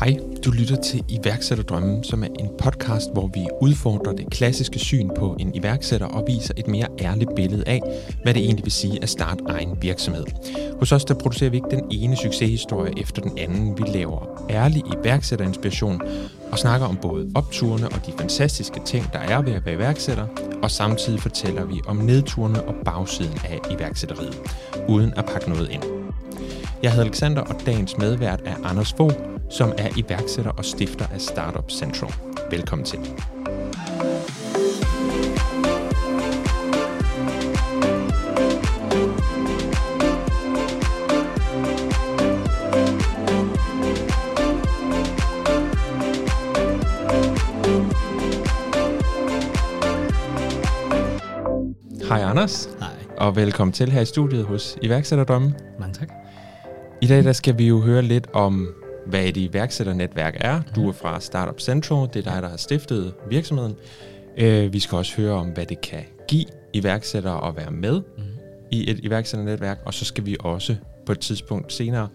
Hej, du lytter til Iværksætterdrømmen, som er en podcast, hvor vi udfordrer det klassiske syn på en iværksætter og viser et mere ærligt billede af, hvad det egentlig vil sige at starte egen virksomhed. Hos os der producerer vi ikke den ene succeshistorie efter den anden. Vi laver ærlig iværksætterinspiration og snakker om både opturene og de fantastiske ting, der er ved at være iværksætter, og samtidig fortæller vi om nedturene og bagsiden af iværksætteriet, uden at pakke noget ind. Jeg hedder Alexander, og dagens medvært er Anders Fogh, som er iværksætter og stifter af Startup Central. Velkommen til. Hej Anders. Hej. Og velkommen til her i studiet hos Iværksætterdrømmen. Mange tak. I dag der skal vi jo høre lidt om, hvad et iværksætternetværk er. Du er fra Startup Central, det er dig, der har stiftet virksomheden. Øh, vi skal også høre om, hvad det kan give iværksættere at være med mm. i et iværksætternetværk, og så skal vi også på et tidspunkt senere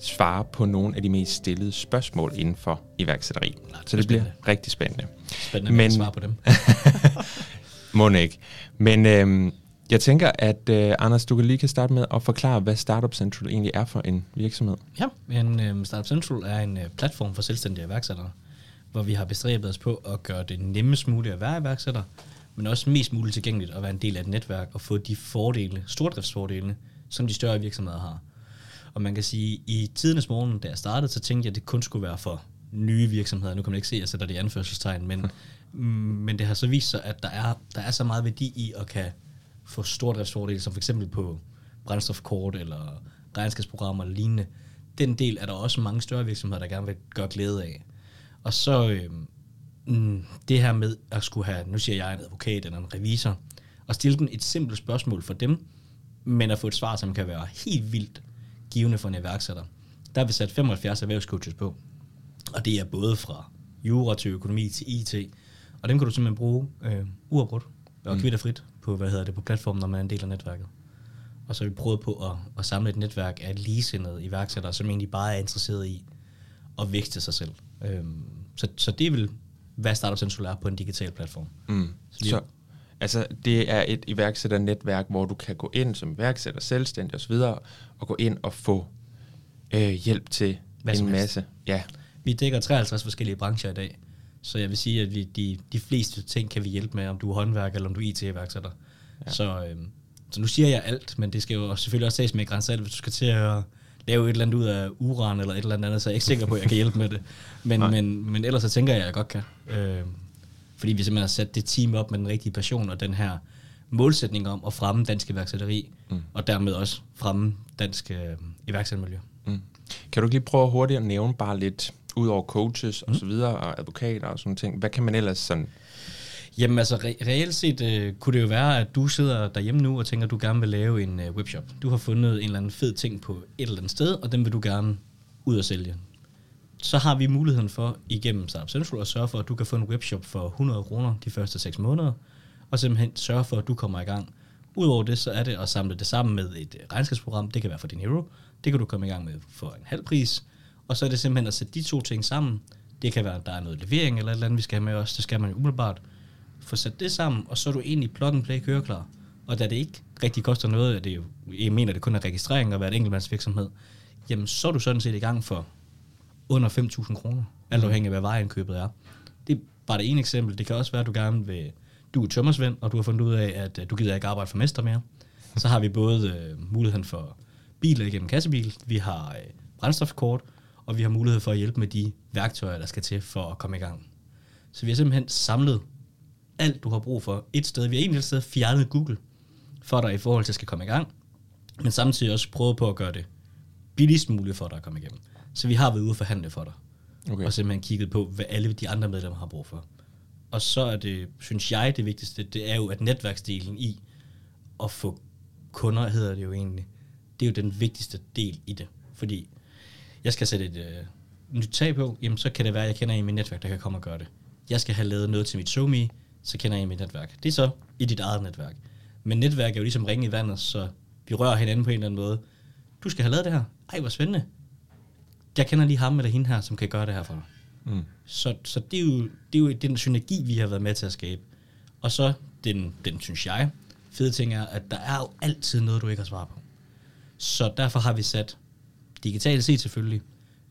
svare på nogle af de mest stillede spørgsmål inden for iværksætteri. Nå, det så det bliver spændende. rigtig spændende. Spændende Men... at svare på dem. Må ikke. Men øhm, jeg tænker, at øh, Anders, du kan lige kan starte med at forklare, hvad Startup Central egentlig er for en virksomhed. Ja, en um, Startup Central er en uh, platform for selvstændige iværksættere, hvor vi har bestræbet os på at gøre det nemmest muligt at være iværksætter, men også mest muligt tilgængeligt at være en del af et netværk og få de fordele, stordriftsfordele, som de større virksomheder har. Og man kan sige, i tidernes morgen, da jeg startede, så tænkte jeg, at det kun skulle være for nye virksomheder. Nu kan man ikke se, at jeg sætter det i anførselstegn, men, mm, men det har så vist sig, at der er, der er så meget værdi i at kan få stordriftsfordele, som for eksempel på brændstofkort eller regnskabsprogrammer eller lignende. Den del er der også mange større virksomheder, der gerne vil gøre glæde af. Og så øh, det her med at skulle have, nu siger jeg en advokat eller en revisor, og stille dem et simpelt spørgsmål for dem, men at få et svar, som kan være helt vildt givende for en iværksætter. Der har vi sat 75 erhvervscoaches på, og det er både fra jura til økonomi til IT, og dem kan du simpelthen bruge øh, uafbrudt og Mm. kvitterfrit på, hvad hedder det, på platformen, når man er en del af netværket. Og så har vi prøvet på at, at samle et netværk af ligesindede iværksættere, som egentlig bare er interesseret i at vækste sig selv. Øhm, så, så det vil hvad Startup Central er på en digital platform. Mm. Så vi- Så, altså, det er et iværksætternetværk, hvor du kan gå ind som iværksætter, selvstændig osv., og gå ind og få øh, hjælp til Hvad en masse. Ja, Vi dækker 53 forskellige brancher i dag, så jeg vil sige, at vi, de, de fleste ting kan vi hjælpe med, om du er håndværker eller om du er IT-iværksætter. Ja. Så, øhm, så nu siger jeg alt, men det skal jo selvfølgelig også tages med grænser, hvis du skal til at lave et eller andet ud af uran eller et eller andet, så er jeg ikke sikker på, at jeg kan hjælpe med det. Men, Nej. men, men ellers så tænker jeg, at jeg godt kan. Øh, fordi vi simpelthen har sat det team op med den rigtige passion og den her målsætning om at fremme dansk iværksætteri, mm. og dermed også fremme dansk øh, iværksættermiljø. mm. Kan du ikke lige prøve hurtigt at nævne bare lidt, ud over coaches og så videre, og advokater og sådan ting, hvad kan man ellers sådan... Jamen altså, re- reelt set øh, kunne det jo være, at du sidder derhjemme nu og tænker, at du gerne vil lave en øh, webshop. Du har fundet en eller anden fed ting på et eller andet sted, og den vil du gerne ud og sælge. Så har vi muligheden for igennem Startup Central at sørge for, at du kan få en webshop for 100 kroner de første 6 måneder, og simpelthen sørge for, at du kommer i gang. Udover det, så er det at samle det sammen med et øh, regnskabsprogram. Det kan være for din hero. Det kan du komme i gang med for en halv pris. Og så er det simpelthen at sætte de to ting sammen. Det kan være, at der er noget levering eller et eller andet, vi skal have med os. Det skal man jo umiddelbart få sat det sammen, og så er du egentlig plug and play køreklar. Og da det ikke rigtig koster noget, at det jo, jeg mener, det kun er registrering og være et enkeltmandsvirksomhed, jamen så er du sådan set i gang for under 5.000 kroner, alt afhængig af, hvad vejenkøbet er. Det er bare det ene eksempel. Det kan også være, at du gerne vil, du er tømmersvend, og du har fundet ud af, at øh, du gider ikke arbejde for mester mere. Så har vi både øh, muligheden for biler igennem kassebil, vi har øh, brændstofkort, og vi har mulighed for at hjælpe med de værktøjer, der skal til for at komme i gang. Så vi har simpelthen samlet alt, du har brug for et sted. Vi har egentlig et sted fjernet Google for dig i forhold til at skal komme i gang, men samtidig også prøvet på at gøre det billigst muligt for dig at komme igennem. Så vi har været ude og forhandle for dig, Okay. okay. og simpelthen kigget på, hvad alle de andre medlemmer har brug for. Og så er det, synes jeg, det vigtigste, det er jo, at netværksdelen i at få kunder, hedder det jo egentlig, det er jo den vigtigste del i det. Fordi jeg skal sætte et øh, nyt tag på, jamen så kan det være, at jeg kender en i mit netværk, der kan komme og gøre det. Jeg skal have lavet noget til mit SoMe, så kender jeg en i mit netværk. Det er så i dit eget netværk. Men netværk er jo ligesom ringe i vandet, så vi rører hinanden på en eller anden måde. Du skal have lavet det her. Ej, hvor spændende. jeg kender lige ham eller hende her, som kan gøre det her for dig. Mm. Så, så det, er jo, det er jo den synergi, vi har været med til at skabe. Og så den, den synes jeg, fede ting er, at der er jo altid noget, du ikke har svar på. Så derfor har vi sat digitalt set selvfølgelig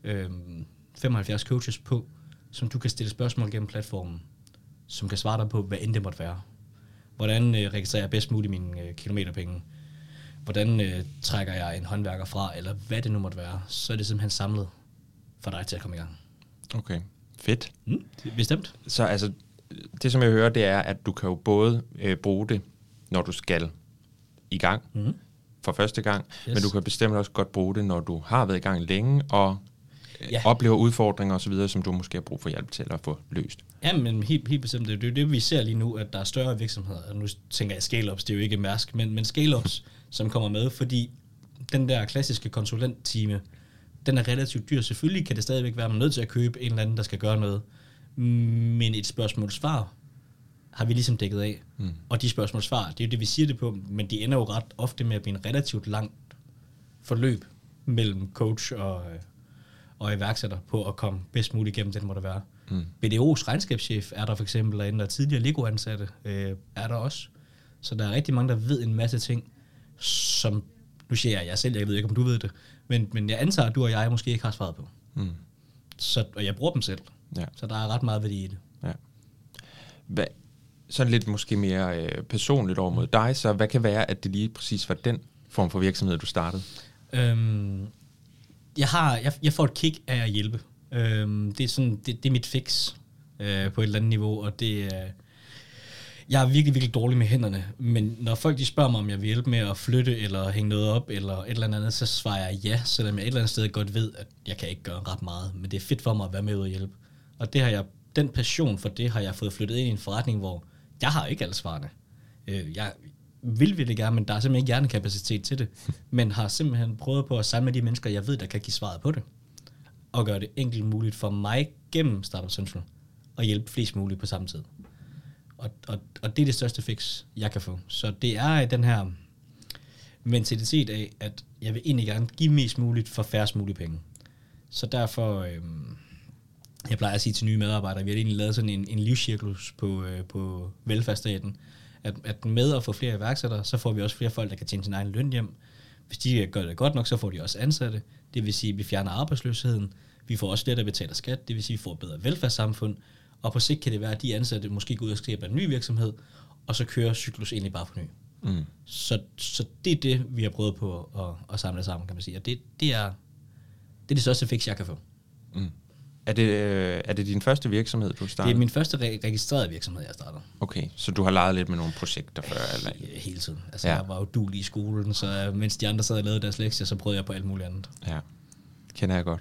øhm, 75 coaches på, som du kan stille spørgsmål gennem platformen, som kan svare dig på, hvad end det måtte være. Hvordan øh, registrerer jeg bedst muligt mine øh, kilometerpenge? Hvordan øh, trækker jeg en håndværker fra, eller hvad det nu måtte være? Så er det simpelthen samlet for dig til at komme i gang. Okay, fedt. Mm, bestemt. Så altså, det som jeg hører, det er, at du kan jo både øh, bruge det, når du skal i gang Mm. For første gang, yes. Men du kan bestemt også godt bruge det, når du har været i gang længe, og ja. Ja. oplever udfordringer osv., som du måske har brug for hjælp til at få løst. Ja, men helt, helt bestemt. Det er jo det, vi ser lige nu, at der er større virksomheder. Og nu tænker jeg scale-ups, det er jo ikke Mærsk, men, men scale-ups, som kommer med, fordi den der klassiske konsulenttime, den er relativt dyr. Selvfølgelig kan det stadigvæk være, at man er nødt til at købe en eller anden, der skal gøre noget. Men et spørgsmål-svar har vi ligesom dækket af. Mm. Og de spørgsmål-svar, det er jo det, vi siger det på, men de ender jo ret ofte med at blive en relativt langt forløb mellem coach og, øh, og iværksætter på at komme bedst muligt igennem den, må det være. Mm. BDO's regnskabschef er der for eksempel, og tidligere Lego-ansatte øh, er der også. Så der er rigtig mange, der ved en masse ting, som, nu siger jeg jeg selv, jeg ved ikke, om du ved det, men, men jeg antager, at du og jeg måske ikke har svaret på. Mm. Så, og jeg bruger dem selv. Ja. Så der er ret meget værdi i det. Ja. Hvad, sådan lidt måske mere øh, personligt over mod dig, så hvad kan være, at det lige præcis var den form for virksomhed, du startede? Øhm, jeg, har, jeg, jeg får et kick af at hjælpe. Øhm, det, er sådan, det, det er mit fix øh, på et eller andet niveau, og det er... Jeg er virkelig, virkelig dårlig med hænderne, men når folk de spørger mig, om jeg vil hjælpe med at flytte eller hænge noget op eller et eller andet, så svarer jeg ja, selvom jeg et eller andet sted godt ved, at jeg kan ikke gøre ret meget, men det er fedt for mig at være med ud og hjælpe. Og det har jeg, den passion for det har jeg fået flyttet ind i en forretning, hvor jeg har ikke alle svarene. Øh, jeg vil virkelig gerne, men der er simpelthen ikke hjernekapacitet til det, men har simpelthen prøvet på at samle de mennesker, jeg ved, der kan give svaret på det, og gøre det enkelt muligt for mig gennem Startup Central, at hjælpe flest muligt på samme tid. Og, og, og det er det største fix, jeg kan få. Så det er den her mentalitet af, at jeg vil egentlig gerne give mest muligt for færrest mulige penge. Så derfor, øhm, jeg plejer at sige til nye medarbejdere, vi har egentlig lavet sådan en, en livscirklus på, øh, på velfærdsstaten, at, at med at få flere iværksættere, så får vi også flere folk, der kan tjene sin egen løn hjem. Hvis de gør det godt nok, så får de også ansatte. Det vil sige, at vi fjerner arbejdsløsheden. Vi får også flere, der betaler skat. Det vil sige, at vi får et bedre velfærdssamfund. Og på sigt kan det være, at de ansatte måske går ud og skaber en ny virksomhed, og så kører cyklus egentlig bare på ny. Mm. Så, så det er det, vi har prøvet på at, at samle sammen, kan man sige. Og det, det, er, det er det største fix, jeg kan få. Mm. Er, det, øh, er det din første virksomhed, du Det startede? er min første re- registrerede virksomhed, jeg starter. Okay, så du har leget lidt med nogle projekter før? Eller? He- Hele tiden. Altså, Ja. ja. jeg var jo dulig i skolen, så øh, mens de andre sad og lavede deres lektier, så prøvede jeg på alt muligt andet. Ja, kender jeg godt.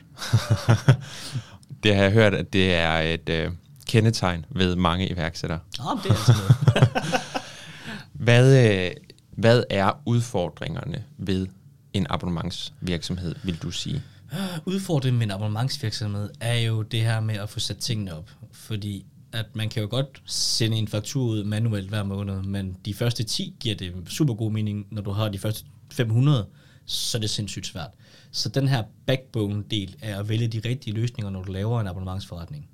det har jeg hørt, at det er et øh, kendetegn ved mange iværksættere. Nå, men det er altså noget. Hvad, øh, hvad er udfordringerne ved en abonnementsvirksomhed, vil du sige? Udfordringen med en abonnementsvirksomhed er jo det her med at få sat tingene op. Fordi at man kan jo godt sende en faktur ud manuelt hver måned, men de første 10 giver det super god mening. Når du har de første 500, så er det sindssygt svært. Så den her backbone-del er at vælge de rigtige løsninger, når du laver en abonnementsforretning,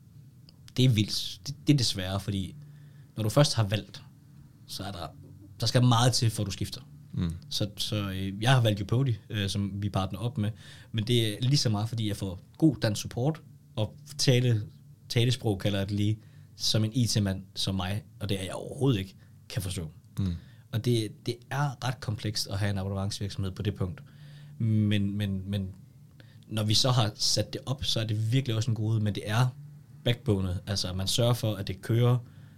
det er vildt. Det, det er det svære, fordi når du først har valgt, så er der, der skal meget til, før du skifter. Mm. Så, så øh, jeg har valgt Upody, øh, som vi partner op med, men det er lige så meget, fordi jeg får god dansk support, og tale, talesprog kalder jeg det lige, som en IT-mand som mig, og det er jeg overhovedet ikke, kan forstå. Mm. Og det, det er ret komplekst at have en abonnementsvirksomhed på det punkt. Men, men, men når vi så har sat det op, så er det virkelig også en gode, men det er backbonet. Altså man sørger for, at det kører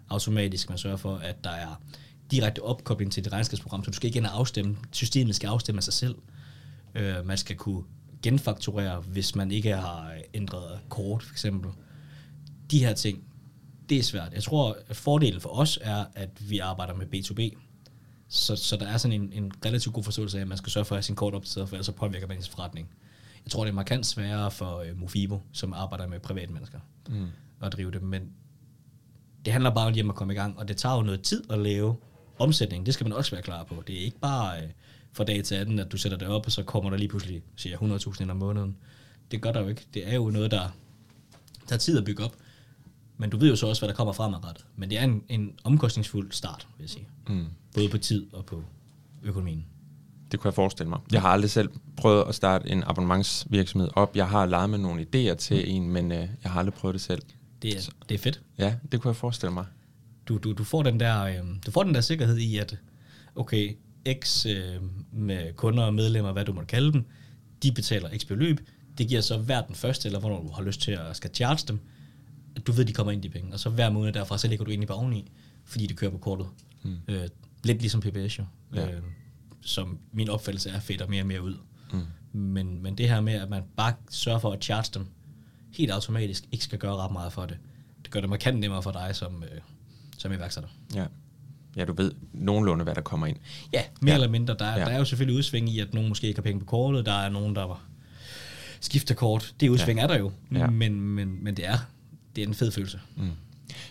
automatisk, man sørger for, at der er direkte opkobling til det regnskabsprogram, så du skal ikke ind og afstemme, systemet skal afstemme af sig selv. Øh, man skal kunne genfakturere, hvis man ikke har ændret kort, for eksempel. De her ting, det er svært. Jeg tror, at fordelen for os er, at vi arbejder med B2B. Så, så der er sådan en, en relativt god forståelse af, at man skal sørge for at have sin kort opdateret, for ellers så påvirker man sin forretning. Jeg tror, det er markant sværere for uh, Mofibo, som arbejder med private mennesker, Mm. at drive det. Men det handler bare lige om at komme i gang, og det tager jo noget tid at lave omsætning. Det skal man også være klar på. Det er ikke bare uh, fra dag til anden, at du sætter det op, og så kommer der lige pludselig, siger jeg, 100.000 ind om måneden. det gør der jo ikke. Det er jo noget, der tager tid at bygge op. Men du ved jo så også, hvad der kommer fremadrettet. Men det er en, en omkostningsfuld start, vil jeg sige. Mm. Både på tid og på økonomien. Det kunne jeg forestille mig. Jeg har aldrig selv prøvet at starte en abonnementsvirksomhed op. Jeg har leget med nogle idéer til mm. en, men øh, jeg har aldrig prøvet det selv. Det er, det er fedt. Ja, det kunne jeg forestille mig. Du, du, du, får den der, øh, du får den der sikkerhed i, at okay, X øh, med kunder og medlemmer, hvad du må kalde dem, de betaler x beløb. Det giver så hver den første, eller hvornår du har lyst til at skal charge dem, at du ved, at de kommer ind de penge. Og så hver måned derfra, så lægger du ind i bare oveni, fordi det kører på kortet. Mm. Øh, lidt ligesom PBS jo. Ja. Øh, som min opfattelse er, fedt og mere og mere ud. Mm. Men, men det her med, at man bare sørger for at charge dem helt automatisk, ikke skal gøre ret meget for det. Det gør det markant nemmere for dig som, øh, som iværksætter. Ja. Ja, du ved nogenlunde, hvad der kommer ind. Ja, mere ja. eller mindre. Der, ja. der er jo selvfølgelig udsving i, at nogen måske ikke har penge på kortet. Der er nogen, der skifter kort. Det udsving ja. er der jo. Ja. Men, men, men det er det er en fed følelse. Mm.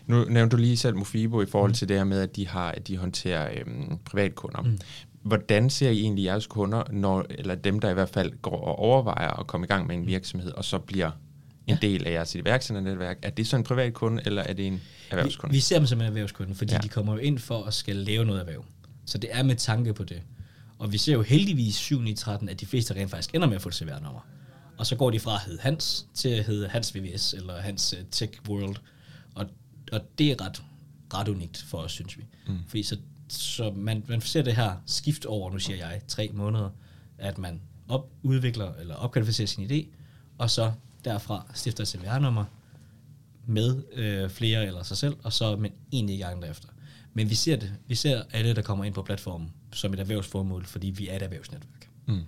Nu nævnte du lige selv Mofibo i forhold mm. til det her med, at de, har, at de håndterer øhm, privatkunder. Mm. Hvordan ser I egentlig jeres kunder, når, eller dem, der i hvert fald går og overvejer at komme i gang med en virksomhed, og så bliver en ja. del af jeres iværksætternetværk? Er det så en privat kunde, eller er det en erhvervskunde? Vi, vi ser dem som en erhvervskunde, fordi ja. de kommer jo ind for at skal lave noget erhverv. Så det er med tanke på det. Og vi ser jo heldigvis 7 i 13, at de fleste rent faktisk ender med at få et CVR-nummer. Og så går de fra at hedde Hans til at hedde Hans VVS eller Hans uh, Tech World. Og, og det er ret, ret unikt for os, synes vi. Mm. Fordi så, så man, man ser det her skift over, nu siger jeg, tre måneder, at man op, udvikler eller opkvalificerer sin idé, og så derfra stifter et CVR-nummer med øh, flere eller sig selv, og så med en i gang derefter. Men vi ser det. Vi ser alle, der kommer ind på platformen som et erhvervsformål, fordi vi er et erhvervsnetværk. Mm.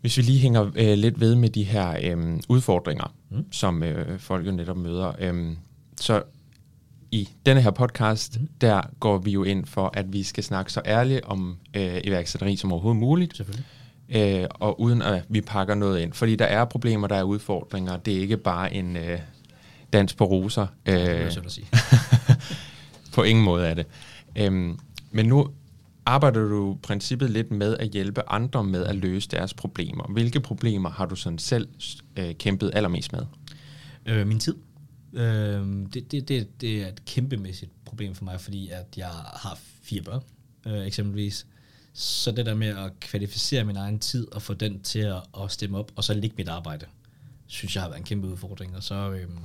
Hvis vi lige hænger øh, lidt ved med de her øh, udfordringer, mm. som øh, folk jo netop møder. Øh, så i denne her podcast, mm. der går vi jo ind for, at vi skal snakke så ærligt om øh, iværksætteri som overhovedet muligt. Selvfølgelig. Øh, og uden at vi pakker noget ind. Fordi der er problemer, der er udfordringer. Det er ikke bare en øh, dans på roser. Øh, det er at sige. på ingen måde er det. Øh, men nu arbejder du princippet lidt med at hjælpe andre med at løse deres problemer. Hvilke problemer har du sådan selv øh, kæmpet allermest med? Øh, min tid. Øh, det, det, det, det er et kæmpemæssigt problem for mig, fordi at jeg har fire børn, øh, eksempelvis. Så det der med at kvalificere min egen tid og få den til at, at stemme op, og så ligge mit arbejde, synes jeg har været en kæmpe udfordring. Og så øhm,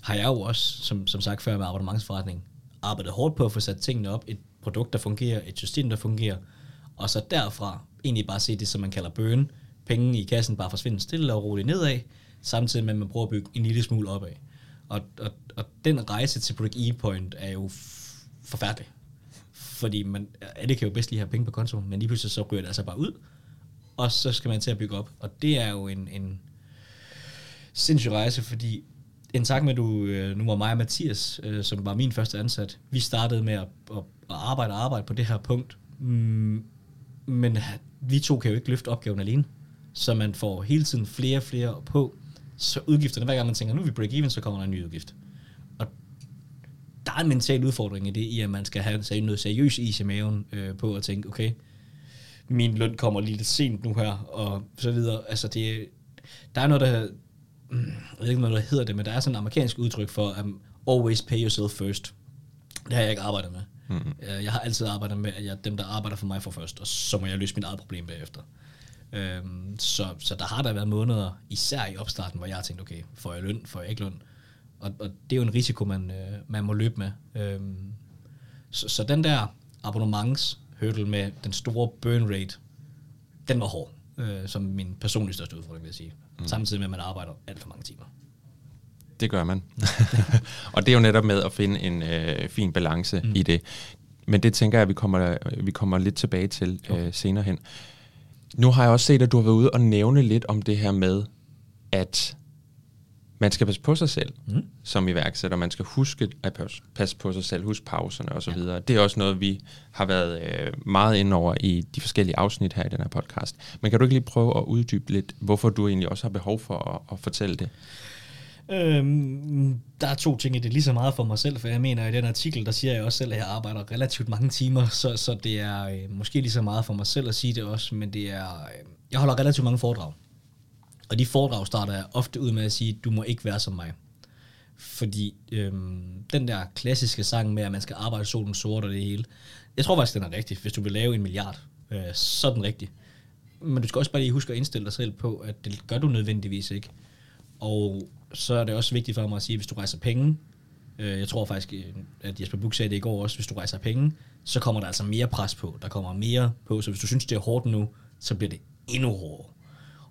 har jeg jo også, som, som sagt før med abonnementsforretning, arbejdet hårdt på at få sat tingene op et produkt, der fungerer, et system, der fungerer, og så derfra egentlig bare se det, som man kalder bøn, penge i kassen bare forsvinder stille og roligt nedad, samtidig med, at man prøver at bygge en lille smule opad. Og, og, og den rejse til Product E-Point er jo forfærdelig. Fordi man, alle kan jo bedst lige have penge på kontoen, men lige pludselig så ryger det altså bare ud, og så skal man til at bygge op. Og det er jo en, en sindssyg rejse, fordi en tak med, du, øh, nu var mig og Mathias, øh, som var min første ansat, vi startede med at, at, at arbejde og arbejde på det her punkt, mm, men vi to kan jo ikke løfte opgaven alene, så man får hele tiden flere og flere på, så udgifterne, hver gang man tænker, nu er vi break even, så kommer der en ny udgift. Der er en mental udfordring i det, i at man skal have noget seriøs is i maven øh, på at tænke, okay, min løn kommer lige lidt sent nu her, og så videre. Altså det, der er noget, der Mm, jeg ved ikke, hvad der hedder det, men der er sådan et amerikansk udtryk for, um, always pay yourself first. Det har jeg ikke arbejdet med. Mm-hmm. Jeg har altid arbejdet med, at jeg, dem, der arbejder for mig for først, og så må jeg løse mit eget problem bagefter. Øhm, så, så der har der været måneder, især i opstarten, hvor jeg har tænkt, okay, får jeg løn, får jeg ikke løn? Og, og det er jo en risiko, man, øh, man må løbe med. Øhm, så, så den der abonnementshørdel med den store burn rate, den var hård, øh, som min personlige største udfordring, vil jeg sige mm. samtidig med, at man arbejder alt for mange timer. Det gør man. og det er jo netop med at finde en øh, fin balance mm. i det. Men det tænker jeg, at vi kommer, vi kommer lidt tilbage til okay. øh, senere hen. Nu har jeg også set, at du har været ude og nævne lidt om det her med, at man skal passe på sig selv mm. som iværksætter. Man skal huske at passe på sig selv, huske pauserne osv. Ja. Det er også noget, vi har været øh, meget inde over i de forskellige afsnit her i den her podcast. Men kan du ikke lige prøve at uddybe lidt, hvorfor du egentlig også har behov for at, at fortælle det? Øhm, der er to ting i det. Lige så meget for mig selv, for jeg mener, i den artikel, der siger jeg også selv, at jeg arbejder relativt mange timer, så, så det er øh, måske lige så meget for mig selv at sige det også, men det er, øh, jeg holder relativt mange foredrag. Og de foredrag starter jeg ofte ud med at sige, du må ikke være som mig. Fordi øhm, den der klassiske sang med, at man skal arbejde solen sort og det hele, jeg tror faktisk, den er rigtig. Hvis du vil lave en milliard, øh, så er den rigtig. Men du skal også bare lige huske at indstille dig selv på, at det gør du nødvendigvis ikke. Og så er det også vigtigt for mig at sige, at hvis du rejser penge, øh, jeg tror faktisk, øh, at Jesper Buch sagde det i går også, hvis du rejser penge, så kommer der altså mere pres på. Der kommer mere på, så hvis du synes, det er hårdt nu, så bliver det endnu hårdere.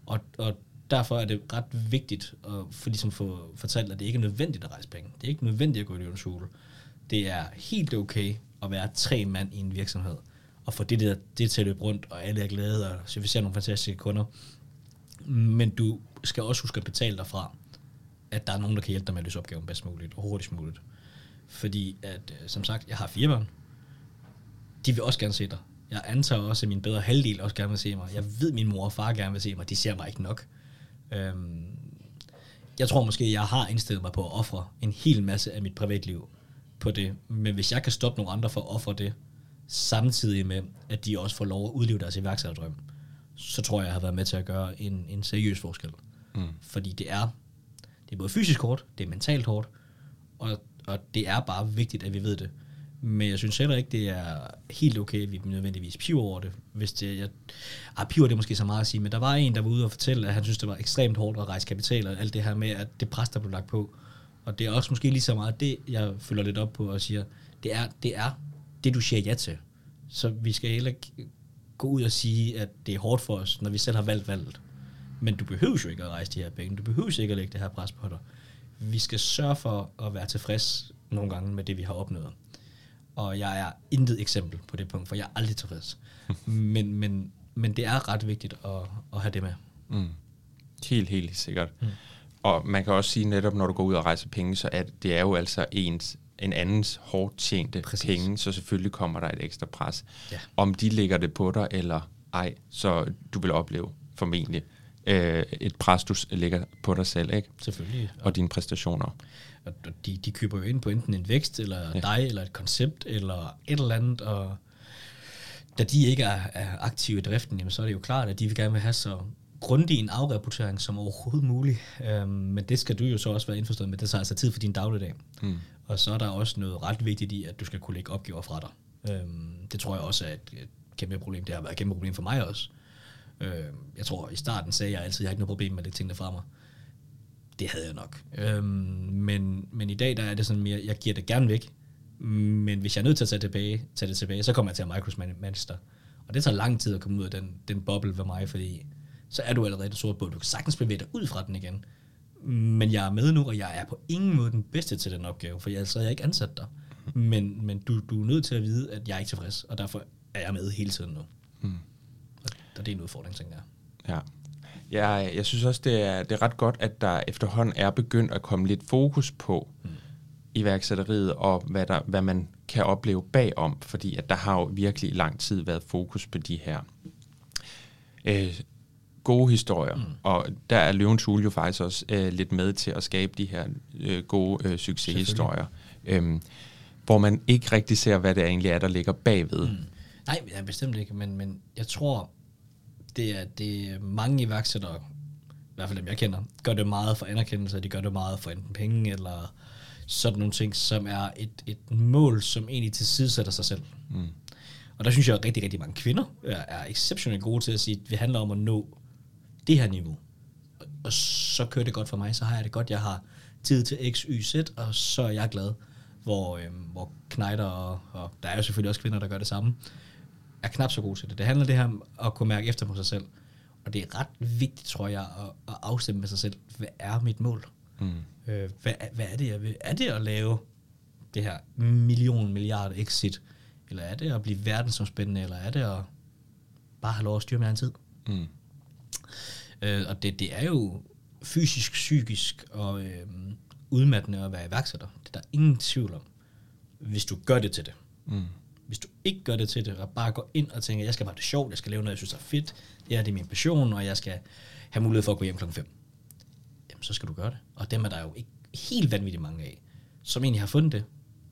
Og, og derfor er det ret vigtigt at for ligesom få fortalt, at det ikke er nødvendigt at rejse penge. Det er ikke nødvendigt at gå i løvens hule. Det er helt okay at være tre mand i en virksomhed, og få det, der, det til at løbe rundt, og alle er glade, og servicere nogle fantastiske kunder. Men du skal også huske at betale dig fra, at der er nogen, der kan hjælpe dig med at løse opgaven bedst muligt og hurtigst muligt. Fordi at, øh, som sagt, jeg har fire børn. De vil også gerne se dig. Jeg antager også, at min bedre halvdel også gerne vil se mig. Jeg ved, at min mor og far gerne vil se mig. De ser mig ikke nok. Øhm, jeg tror måske, jeg har indstillet mig på at ofre en hel masse af mit privatliv på det. Men hvis jeg kan stoppe nogle andre for at ofre det, samtidig med, at de også får lov at udleve deres iværksætterdrøm, så tror jeg, jeg har været med til at gøre en, en seriøs forskel. Mm. Fordi det er, det er både fysisk hårdt, det er mentalt hårdt, og, og det er bare vigtigt, at vi ved det. Men jeg synes heller ikke, det er helt okay, at vi nødvendigvis piver over det. Hvis det jeg, ah, piver det er måske så meget at sige, men der var en, der var ude og fortælle, at han synes, det var ekstremt hårdt at rejse kapital, og alt det her med, at det pres, der blev lagt på. Og det er også måske lige så meget det, jeg følger lidt op på og siger, det er det, er det du siger ja til. Så vi skal heller ikke gå ud og sige, at det er hårdt for os, når vi selv har valgt valget. Men du behøver jo ikke at rejse de her penge. Du behøver ikke at lægge det her pres på dig. Vi skal sørge for at være tilfreds nogle gange med det, vi har opnået. Og jeg er intet eksempel på det punkt, for jeg er aldrig tilfreds. men, men, men det er ret vigtigt at, at have det med. Mm. Helt, helt sikkert. Mm. Og man kan også sige netop, når du går ud og rejser penge, så er det, det er jo altså ens en andens hårdt tjente Præcis. penge, så selvfølgelig kommer der et ekstra pres. Ja. Om de lægger det på dig eller ej, så du vil opleve formentlig øh, et pres, du lægger på dig selv, ikke? Selvfølgelig. Og, og dine præstationer. Og de, de køber jo ind på enten en vækst, eller ja. dig, eller et koncept, eller et eller andet, og da de ikke er, er aktive i driften, jamen, så er det jo klart, at de vil gerne vil have så grundig en afrapportering som overhovedet muligt. Øhm, men det skal du jo så også være indforstået med. Det tager altså tid for din dagligdag. Mm. Og så er der også noget ret vigtigt i, at du skal kunne lægge opgaver fra dig. Øhm, det tror jeg også er et, et kæmpe problem. Det har været et kæmpe problem for mig også. Øhm, jeg tror, i starten sagde jeg altid, at jeg har ikke noget problem med det tingene fra mig. Det havde jeg nok. Øhm, men, men i dag der er det sådan mere, jeg giver det gerne væk, men hvis jeg er nødt til at tage, tilbage, tage det tilbage, så kommer jeg til at micromanage Og det tager lang tid at komme ud af den, den boble ved mig, fordi så er du allerede sort på. Du kan sagtens bevæge dig ud fra den igen. Men jeg er med nu, og jeg er på ingen måde den bedste til den opgave, for jeg, så er jeg ikke ansat dig. Men, men du, du er nødt til at vide, at jeg er ikke tilfreds, og derfor er jeg med hele tiden nu. Mm. Og det er en udfordring, tænker jeg. Ja. Ja, jeg synes også, det er, det er ret godt, at der efterhånden er begyndt at komme lidt fokus på mm. iværksætteriet, og hvad, der, hvad man kan opleve bagom, fordi at der har jo virkelig i lang tid været fokus på de her øh, gode historier, mm. og der er Løvens Hule jo faktisk også øh, lidt med til at skabe de her øh, gode øh, succeshistorier, øh, hvor man ikke rigtig ser, hvad det egentlig er, der ligger bagved. Mm. Nej, ja, bestemt ikke, men, men jeg tror, det er, det er mange iværksættere, i hvert fald dem jeg kender, gør det meget for anerkendelse, de gør det meget for enten penge, eller sådan nogle ting, som er et, et mål, som egentlig tilsidesætter sig selv. Mm. Og der synes jeg, at rigtig, rigtig mange kvinder er, er exceptionelt gode til at sige, at det handler om at nå det her niveau. Og så kører det godt for mig, så har jeg det godt, jeg har tid til X, Y, Z, og så er jeg glad. Hvor, øhm, hvor knejder, og, og der er jo selvfølgelig også kvinder, der gør det samme, er knap så gode til det. Det handler det her om at kunne mærke efter på sig selv. Og det er ret vigtigt, tror jeg, at, at afstemme med sig selv, hvad er mit mål? Mm. Øh, hvad, hvad er det, jeg vil? Er det at lave det her million, milliard exit? Eller er det at blive verdensomspændende? Eller er det at bare have lov at styre min egen tid? Mm. Øh, og det, det er jo fysisk, psykisk og øh, udmattende at være iværksætter. Det er der ingen tvivl om, hvis du gør det til det. Mm. Hvis du ikke gør det til det, og bare går ind og tænker, jeg skal bare det sjovt, jeg skal lave noget, jeg synes er fedt, det er, det er min passion, og jeg skal have mulighed for at gå hjem klokken 5. Jamen, så skal du gøre det. Og dem er der jo ikke helt vanvittigt mange af, som egentlig har fundet det.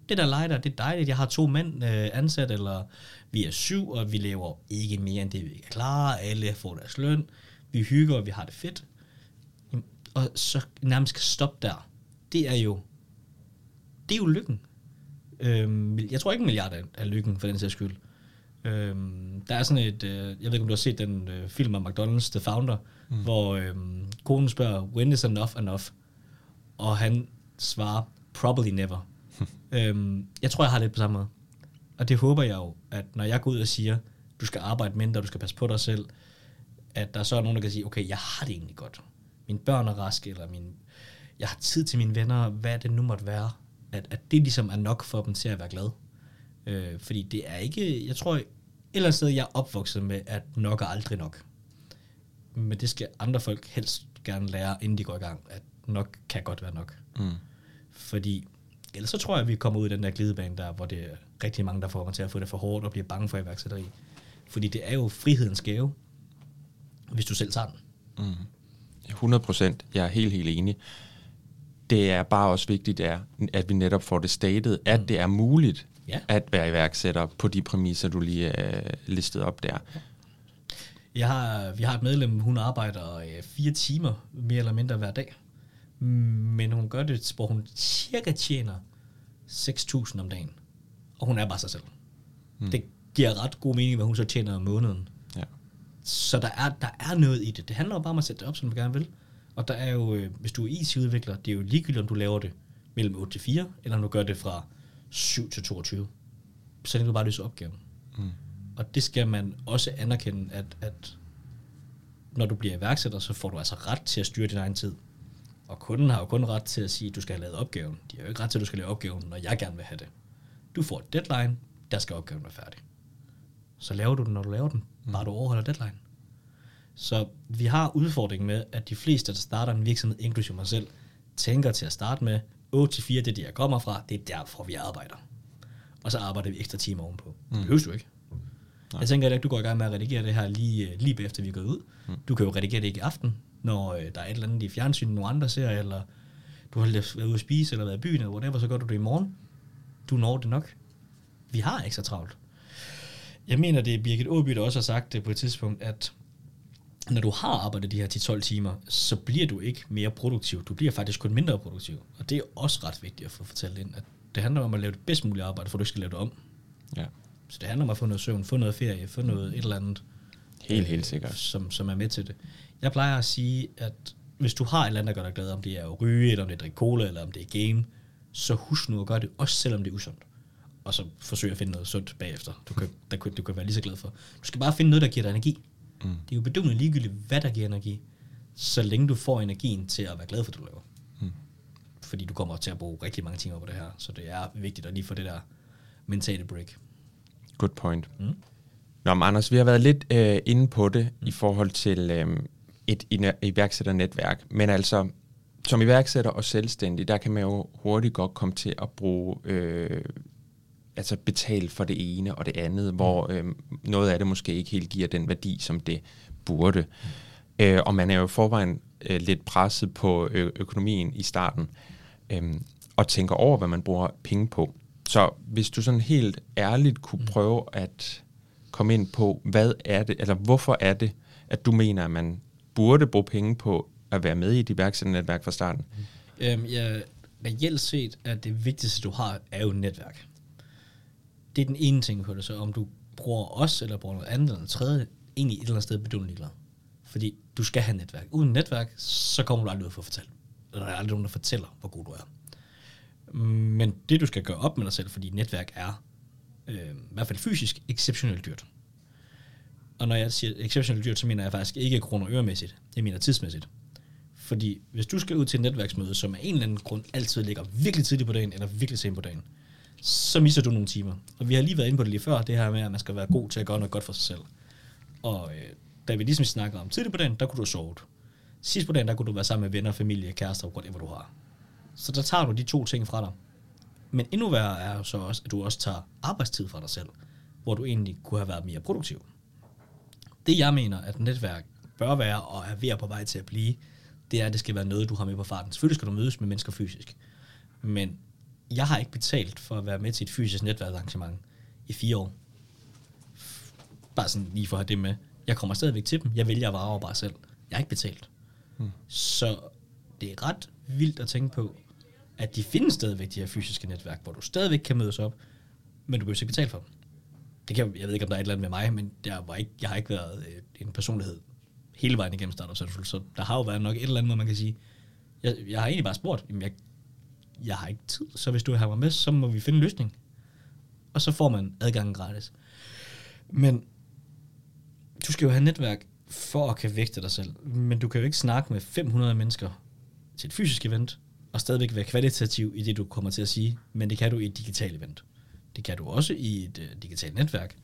Det der leger det er dejligt. Jeg har to mænd øh, ansat, eller vi er syv, og vi lever ikke mere end det, vi er klare. Alle får deres løn vi hygger, og vi har det fedt. og så nærmest kan stoppe der, det er jo, det er jo lykken. Øhm, jeg tror ikke en milliard er, er lykken, for den sags skyld. Øhm, der er sådan et, øh, jeg ved ikke om du har set den øh, film af McDonald's, The Founder, mm. hvor øh, konen spørger, when is enough enough? Og han svarer, probably never. øhm, jeg tror, jeg har lidt på samme måde. Og det håber jeg jo, at når jeg går ud og siger, du skal arbejde mindre, du skal passe på dig selv, at der så er nogen, der kan sige, okay, jeg har det egentlig godt. Mine børn er raske, eller min, jeg har tid til mine venner, hvad det nu måtte være. At, at det ligesom er nok for dem til at være glad. Øh, fordi det er ikke, jeg tror, et eller andet sted, jeg er opvokset med, at nok er aldrig nok. Men det skal andre folk helst gerne lære, inden de går i gang, at nok kan godt være nok. Mm. Fordi ellers så tror jeg, at vi kommer ud i den der glidebane der, hvor det er rigtig mange, der får mig til at få det for hårdt og bliver bange for iværksætteri. Fordi det er jo frihedens gave, hvis du selv tager den. Mm. 100 procent. Jeg er helt, helt enig. Det er bare også vigtigt, er, at vi netop får det statet, at mm. det er muligt ja. at være iværksætter på de præmisser, du lige uh, listede op der. Jeg har, vi har et medlem, hun arbejder øh, fire timer mere eller mindre hver dag. Men hun gør det, hvor hun cirka tjener 6.000 om dagen. Og hun er bare sig selv. Mm. Det giver ret god mening, hvad hun så tjener om måneden. Ja. Så der er, der er noget i det. Det handler jo bare om at sætte det op, som du gerne vil. Og der er jo, øh, hvis du er IT-udvikler, det er jo ligegyldigt, om du laver det mellem 8 til 4, eller om du gør det fra 7 til 22. Så længe du bare løser opgaven. Mm. Og det skal man også anerkende, at, at når du bliver iværksætter, så får du altså ret til at styre din egen tid. Og kunden har jo kun ret til at sige, at du skal have lavet opgaven. De har jo ikke ret til, at du skal lave opgaven, når jeg gerne vil have det. Du får et deadline, der skal opgaven være færdig. Så laver du den, når du laver den. Mm. Bare du overholder deadline. Så vi har udfordringen med, at de fleste, der starter en virksomhed, inklusive mig selv, tænker til at starte med, 8-4, det er det, jeg kommer fra, det er derfor, vi arbejder. Og så arbejder vi ekstra timer ovenpå. Mm. Det behøver du ikke. Nej. Jeg tænker at du går i gang med at redigere det her lige, lige efter vi er gået ud. Mm. Du kan jo redigere det ikke i aften, når øh, der er et eller andet i fjernsynet, nogle andre ser, eller du har været ude at spise, eller været i byen, eller whatever, så gør du det i morgen. Du når det nok. Vi har ekstra travlt. Jeg mener, det er Birgit Åby, der også har sagt det på et tidspunkt, at når du har arbejdet de her 10-12 timer, så bliver du ikke mere produktiv. Du bliver faktisk kun mindre produktiv. Og det er også ret vigtigt at få fortalt ind, at det handler om at lave det bedst mulige arbejde, for du ikke skal lave det om. Ja. Så det handler om at få noget søvn, få noget ferie, få noget et eller andet. Helt, helt sikkert. Som, som er med til det. Jeg plejer at sige, at hvis du har et eller andet, der gør dig glad, om det er at ryge, eller om det er at drikke cola, eller om det er game, så husk nu at gøre det, også selvom det er usundt. Og så forsøg at finde noget sundt bagefter, du kan, der, du kan være lige så glad for. Du skal bare finde noget, der giver dig energi. Mm. Det er jo bedøvende ligegyldigt, hvad der giver energi, så længe du får energien til at være glad for, det du laver. Mm. Fordi du kommer til at bruge rigtig mange timer på det her, så det er vigtigt at lige få det der mentale break. Good point. Mm. Nå, men Anders, vi har været lidt øh, inde på det mm. i forhold til øh, et iværksætternetværk, men altså som iværksætter og selvstændig, der kan man jo hurtigt godt komme til at bruge, øh, altså betale for det ene og det andet, mm. hvor øh, noget af det måske ikke helt giver den værdi, som det burde. Mm. Øh, og man er jo forvejen øh, lidt presset på ø- økonomien i starten, øh, og tænker over, hvad man bruger penge på. Så hvis du sådan helt ærligt kunne mm. prøve at komme ind på, hvad er det, eller hvorfor er det, at du mener, at man burde bruge penge på at være med i et iværksætternetværk fra starten? Øhm, ja, reelt set er det vigtigste, du har, er jo netværk. Det er den ene ting på det, så om du bruger os, eller bruger noget andet, eller noget tredje, egentlig et eller andet sted bedøvende ligeglad. Fordi du skal have netværk. Uden netværk, så kommer du aldrig ud for at fortælle. Eller der er aldrig nogen, der fortæller, hvor god du er. Men det, du skal gøre op med dig selv, fordi netværk er, øh, i hvert fald fysisk, exceptionelt dyrt. Og når jeg siger exceptionelt dyrt, så mener jeg faktisk ikke kroner og øremæssigt. Jeg mener tidsmæssigt. Fordi hvis du skal ud til et netværksmøde, som af en eller anden grund altid ligger virkelig tidligt på dagen, eller virkelig sent på dagen, så misser du nogle timer. Og vi har lige været inde på det lige før, det her med, at man skal være god til at gøre noget godt for sig selv. Og øh, da vi ligesom snakkede om tidligt på dagen, der kunne du have sovet. Sidst på dagen, der kunne du være sammen med venner, familie, kærester, whatever du har. Så der tager du de to ting fra dig. Men endnu værre er jo så også, at du også tager arbejdstid fra dig selv, hvor du egentlig kunne have været mere produktiv. Det jeg mener, at netværk bør være og er ved på vej til at blive, det er, at det skal være noget, du har med på farten. Selvfølgelig skal du mødes med mennesker fysisk. Men jeg har ikke betalt for at være med til et fysisk netværksarrangement i fire år. Bare sådan lige for at have det med. Jeg kommer stadigvæk til dem. Jeg vælger at vare bare selv. Jeg har ikke betalt. Hmm. Så det er ret vildt at tænke på, at de findes stadigvæk, de her fysiske netværk, hvor du stadigvæk kan mødes op, men du behøver ikke betale for dem. Det kan, jeg ved ikke, om der er et eller andet med mig, men jeg, var ikke, jeg har ikke været øh, en personlighed hele vejen igennem startup så, så der har jo været nok et eller andet, hvor man kan sige, jeg, jeg har egentlig bare spurgt, jamen jeg, jeg har ikke tid, så hvis du har mig med, så må vi finde en løsning. Og så får man adgangen gratis. Men du skal jo have netværk for at kan vægte dig selv. Men du kan jo ikke snakke med 500 mennesker til et fysisk event, og stadigvæk være kvalitativ i det, du kommer til at sige, men det kan du i et digitalt event. Det kan du også i et uh, digitalt netværk.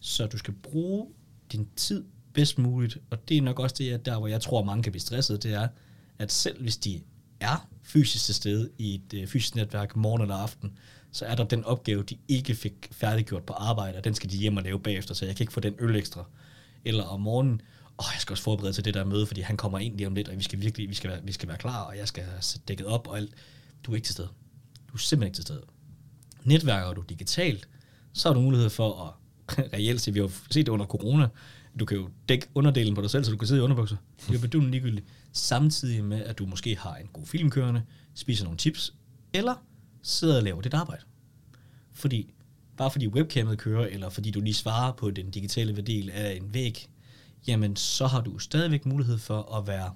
Så du skal bruge din tid bedst muligt, og det er nok også det, der hvor jeg tror, mange kan blive stresset, det er, at selv hvis de er fysisk til stede i et øh, fysisk netværk morgen eller aften, så er der den opgave, de ikke fik færdiggjort på arbejde, og den skal de hjem og lave bagefter, så jeg kan ikke få den øl ekstra. Eller om morgenen, åh, jeg skal også forberede til det der møde, fordi han kommer ind lige om lidt, og vi skal virkelig vi skal være, vi skal være klar, og jeg skal have dækket op og alt. Du er ikke til stede. Du er simpelthen ikke til stede. Netværker du digitalt, så har du mulighed for at reelt se, vi har set det under corona, du kan jo dække underdelen på dig selv, så du kan sidde i underbukser. Det er jo bedøvende ligegyldigt. Samtidig med, at du måske har en god film kørende, spiser nogle chips, eller sidder og laver dit arbejde. Fordi, bare fordi webcamet kører, eller fordi du lige svarer på den digitale værdi af en væg, jamen så har du stadigvæk mulighed for at være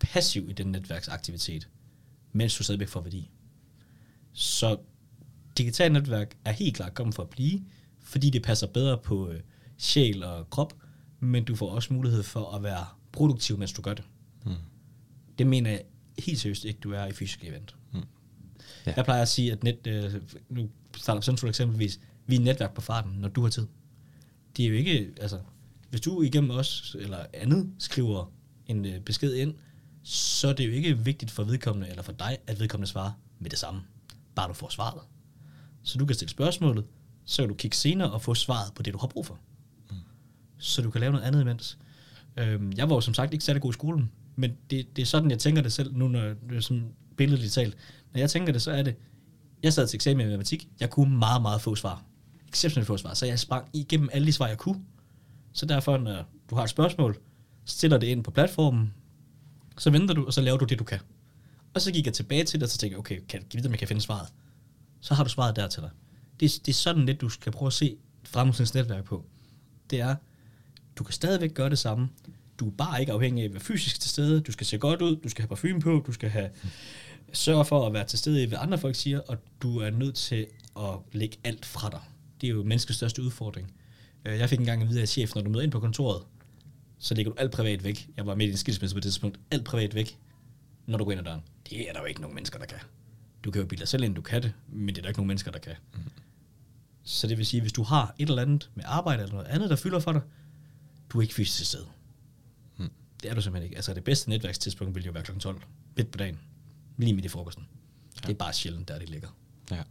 passiv i den netværksaktivitet, mens du stadigvæk får værdi. Så digitalt netværk er helt klart kommet for at blive, fordi det passer bedre på øh, sjæl og krop, men du får også mulighed for at være produktiv, mens du gør det. Mm. Det mener jeg helt seriøst ikke, du er i fysisk event. Mm. Ja. Jeg plejer at sige, at net, øh, nu Startup Central eksempelvis, vi er netværk på farten, når du har tid. Det er jo ikke, altså, hvis du igennem os eller andet skriver en øh, besked ind, så er det jo ikke vigtigt for vedkommende eller for dig, at vedkommende svarer med det samme. Bare du får svaret. Så du kan stille spørgsmålet, så kan du kigge senere og få svaret på det, du har brug for. Så du kan lave noget andet imens. Øhm, jeg var jo som sagt ikke særlig god i skolen, men det, det er sådan, jeg tænker det selv, nu når det er sådan billedligt talt. Når jeg tænker det, så er det, jeg sad til eksamen i matematik, jeg kunne meget, meget få svar. Exceptionelt få svar, så jeg sprang igennem alle de svar, jeg kunne. Så derfor, når du har et spørgsmål, stiller det ind på platformen, så venter du, og så laver du det, du kan. Og så gik jeg tilbage til det, og så tænkte jeg, okay, kan, jeg vide, om jeg kan finde svaret? Så har du svaret der til dig. Det, det er sådan lidt, du skal prøve at se fremtidens netværk på. Det er, du kan stadigvæk gøre det samme. Du er bare ikke afhængig af at være fysisk til stede. Du skal se godt ud, du skal have parfume på, du skal have sørge for at være til stede i, hvad andre folk siger, og du er nødt til at lægge alt fra dig. Det er jo menneskets største udfordring. Øh, jeg fik engang at vide af chef, når du møder ind på kontoret, så lægger du alt privat væk. Jeg var midt i en skilsmisse på det tidspunkt. Alt privat væk, når du går ind ad døren. Det er der jo ikke nogen mennesker, der kan. Du kan jo bilde dig selv ind, du kan det, men det er der ikke nogen mennesker, der kan. Mm. Så det vil sige, hvis du har et eller andet med arbejde eller noget andet, der fylder for dig, du er ikke fysisk til stede. Mm. Det er du simpelthen ikke. Altså det bedste netværkstidspunkt vil jo være kl. 12, midt på dagen, lige midt i frokosten. Ja. Det er bare sjældent, der det ligger. Ja.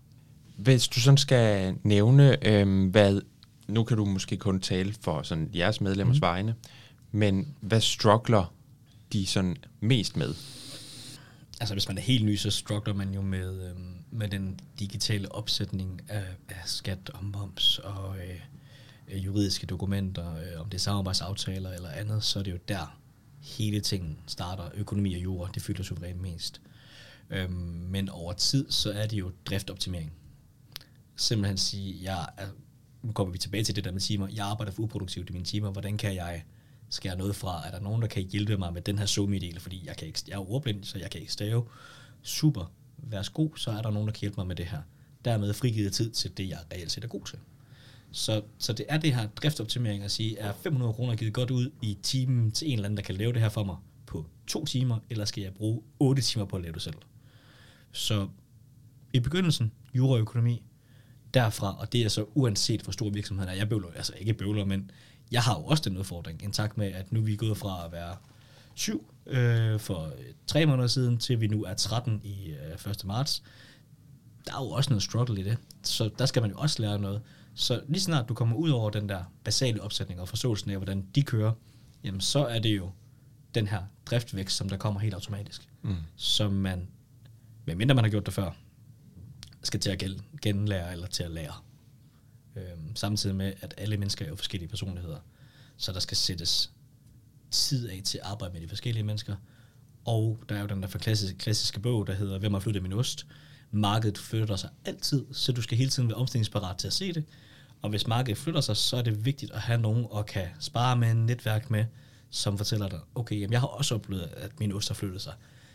Hvis du sådan skal nævne, øhm, hvad nu kan du måske kun tale for sådan jeres medlemmers mm. vegne, men hvad struggler de sådan mest med? Altså hvis man er helt ny, så struggler man jo med, øh, med den digitale opsætning af, af skat og moms og øh, Øh, juridiske dokumenter, øh, om det er samarbejdsaftaler eller andet, så er det jo der hele tingen starter. Økonomi og jura, det fylder suverænt mest. Øh, men over tid, så er det jo driftoptimering. Simpelthen sige, jeg er nu kommer vi tilbage til det der med timer, jeg arbejder for uproduktivt i mine timer, hvordan kan jeg skære noget fra? Er der nogen, der kan hjælpe mig med den her zoom del fordi jeg, kan ikke, jeg er ordblind, så jeg kan ikke stave. Super, værsgo, så er der nogen, der kan hjælpe mig med det her. Dermed frigivet tid til det, jeg reelt set er god til. Så, så det er det her driftoptimering at sige, er 500 kroner givet godt ud i timen til en eller anden, der kan lave det her for mig på to timer, eller skal jeg bruge 8 timer på at lave det selv? Så i begyndelsen, juraøkonomi, derfra, og det er så uanset hvor stor virksomheden er. Jeg bøvler, altså ikke bøvler, men jeg har jo også den udfordring, en tak med, at nu er gået fra at være syv øh, for øh, tre måneder siden, til vi nu er 13 i øh, 1. marts. Der er jo også noget struggle i det, så der skal man jo også lære noget. Så lige snart du kommer ud over den der basale opsætning og forståelsen af, hvordan de kører, jamen så er det jo den her driftvækst, som der kommer helt automatisk. Mm. Som man, medmindre man har gjort det før, skal til at genlære eller til at lære. Øhm, samtidig med, at alle mennesker er jo forskellige personligheder. Så der skal sættes tid af til at arbejde med de forskellige mennesker. Og der er jo den der for klassiske, klassiske bog, der hedder Hvem har flyttet min ost? Markedet flytter sig altid, så du skal hele tiden være omstillingsparat til at se det. Og hvis markedet flytter sig, så er det vigtigt at have nogen at kan spare med, netværk med, som fortæller dig, okay, jamen jeg har også oplevet, at min ost har flyttet sig.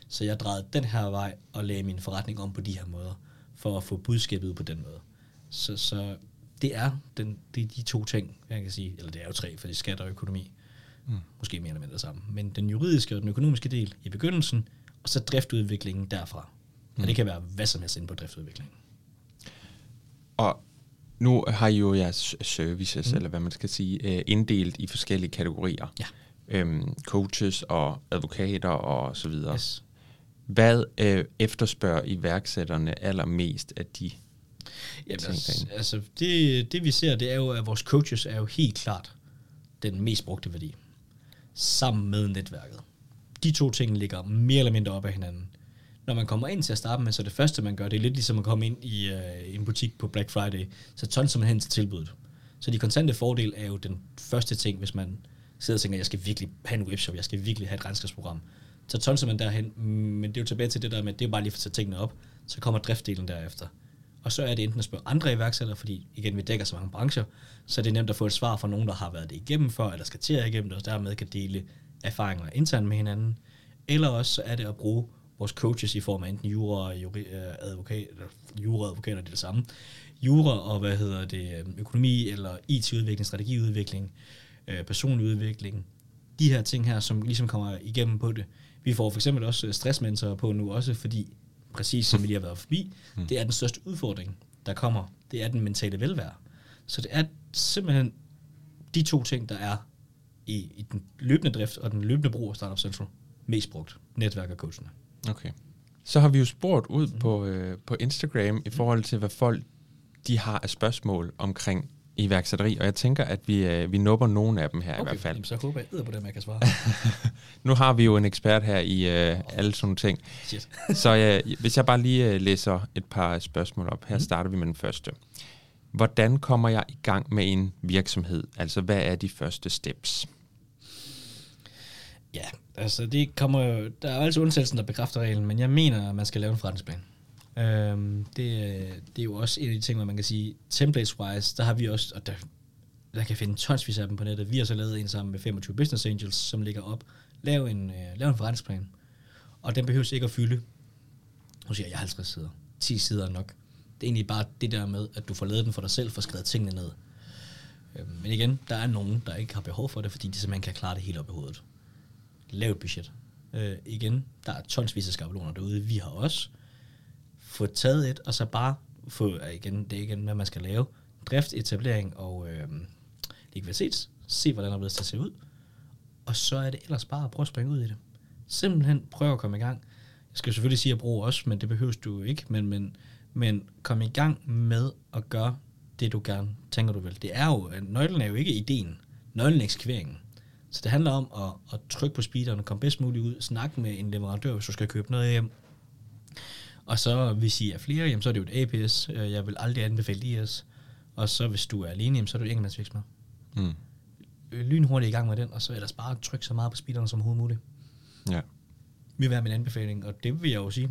Så jeg drejede den her vej og lagde min forretning om på de her måder, for at få budskabet ud på den måde. Så, så det er den, det er de to ting, jeg kan sige, eller det er jo tre, for det er skat og økonomi. Mm. Måske mere eller mindre sammen. Men den juridiske og den økonomiske del i begyndelsen, og så driftudviklingen derfra. Mm. Og det kan være hvad som helst inde på driftudviklingen. Og nu har I jo jeres services, mm. eller hvad man skal sige, øh, inddelt i forskellige kategorier. Ja. Øhm, coaches og advokater og så videre. Yes. Hvad øh, efterspørger iværksætterne allermest af de Jamen, ting altså, altså det, det vi ser, det er jo, at vores coaches er jo helt klart den mest brugte værdi. Sammen med netværket. De to ting ligger mere eller mindre op af hinanden. Når man kommer ind til at starte med, så det første man gør, det er lidt ligesom at komme ind i øh, en butik på Black Friday, så tonser man hen til tilbuddet. Så de kontante fordel er jo den første ting, hvis man sidder og tænker, jeg skal virkelig have en webshop, jeg skal virkelig have et regnskabsprogram. Så tonser man derhen, mm, men det er jo tilbage til det der med, det er bare lige for at sætte tingene op, så kommer driftdelen derefter. Og så er det enten at spørge andre iværksættere, fordi igen, vi dækker så mange brancher, så er det nemt at få et svar fra nogen, der har været det igennem før, eller skal til at igennem det, og dermed kan dele erfaringer internt med hinanden. Eller også så er det at bruge vores coaches i form af enten jura og juri, øh, advokat, eller jura advokater, det er det samme. Jura og hvad hedder det, øh, økonomi eller IT-udvikling, strategiudvikling, øh, personlig udvikling. De her ting her, som ligesom kommer igennem på det. Vi får for eksempel også øh, stressmentorer på nu også, fordi præcis som vi lige har været forbi, mm. det er den største udfordring, der kommer. Det er den mentale velvære. Så det er simpelthen de to ting, der er i, i den løbende drift og den løbende brug af Startup Central mest brugt. Netværk og coachene. Okay. Så har vi jo spurgt ud mm. på, øh, på Instagram i forhold til, hvad folk de har af spørgsmål omkring iværksætteri, og jeg tænker, at vi, øh, vi nupper nogle af dem her okay. i hvert fald. Jamen, så håber jeg, på dem, jeg kan svare. nu har vi jo en ekspert her i øh, alle sådan nogle ting. Shit. så øh, hvis jeg bare lige øh, læser et par spørgsmål op. Her Mhm. starter vi med den første. Hvordan kommer jeg i gang med en virksomhed? Altså, hvad er de første steps? Altså det kommer jo, der er jo altid undtagelsen, der bekræfter reglen, men jeg mener, at man skal lave en forretningsplan. Øhm, det, øh, det er jo også en af de ting, hvor man kan sige, templates-wise, der har vi også, og der, der kan finde tonsvis af dem på nettet. Vi har så lavet en sammen med 25 Business Angels, som ligger op. Lav en, øh, lav en forretningsplan. Og den behøves ikke at fylde, nu siger jeg 50 sider. 10 sider er nok. Det er egentlig bare det der med, at du får lavet den for dig selv, får skrevet tingene ned. Øhm, men igen, der er nogen, der ikke har behov for det, fordi de simpelthen kan klare det helt op i hovedet. Lav et budget. Øh, igen, der er tonsvis af skabeloner derude. Vi har også få taget et, og så bare få, igen, det er igen, hvad man skal lave. Drift, etablering og øh, likviditet. Se, hvordan det er til at se ud. Og så er det ellers bare at prøve at springe ud i det. Simpelthen prøve at komme i gang. Jeg skal selvfølgelig sige at bruge også, men det behøver du jo ikke. Men, men, men kom i gang med at gøre det, du gerne tænker, du vil. Det er jo, nøglen er jo ikke ideen. Nøglen er eksekveringen. Så det handler om at, at trykke på speederen, komme bedst muligt ud, snakke med en leverandør, hvis du skal købe noget hjem. Og så hvis I er flere, jamen, så er det jo et APS. Øh, Jeg vil aldrig anbefale IS. Og så hvis du er alene, jamen, så er det jo enkeltmandsvirksomhed. Mm. Øh, Lynhurtigt i gang med den, og så ellers bare trykke så meget på speederen som overhovedet muligt. Ja. vil være min anbefaling, og det vil jeg jo sige.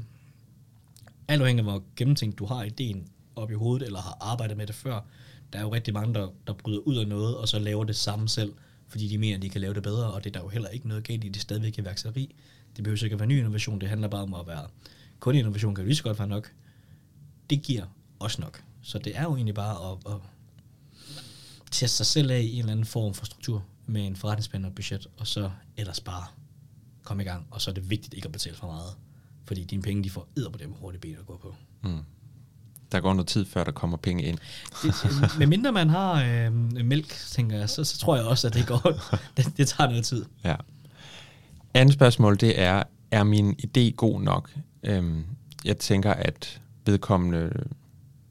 Alt afhængig af, hvor gennemtænkt du har ideen op i hovedet, eller har arbejdet med det før, der er jo rigtig mange, der, der bryder ud af noget, og så laver det samme selv, fordi de mener, at de kan lave det bedre, og det er der jo heller ikke noget galt i, det er stadigvæk iværksætteri. Det behøver ikke at være ny innovation, det handler bare om at være, kun innovation kan jo lige så godt være nok. Det giver også nok. Så det er jo egentlig bare at, at teste sig selv af i en eller anden form for struktur, med en forretningsplan og budget, og så ellers bare komme i gang, og så er det vigtigt ikke at betale for meget, fordi dine penge, de får æder på dem hurtigt ben at gå på. Mm. Der går noget tid, før der kommer penge ind. Det, med mindre man har øh, mælk, tænker jeg, så, så tror jeg også, at det går. det, det tager noget tid. Ja. Andet spørgsmål, det er, er min idé god nok? Øhm, jeg tænker, at vedkommende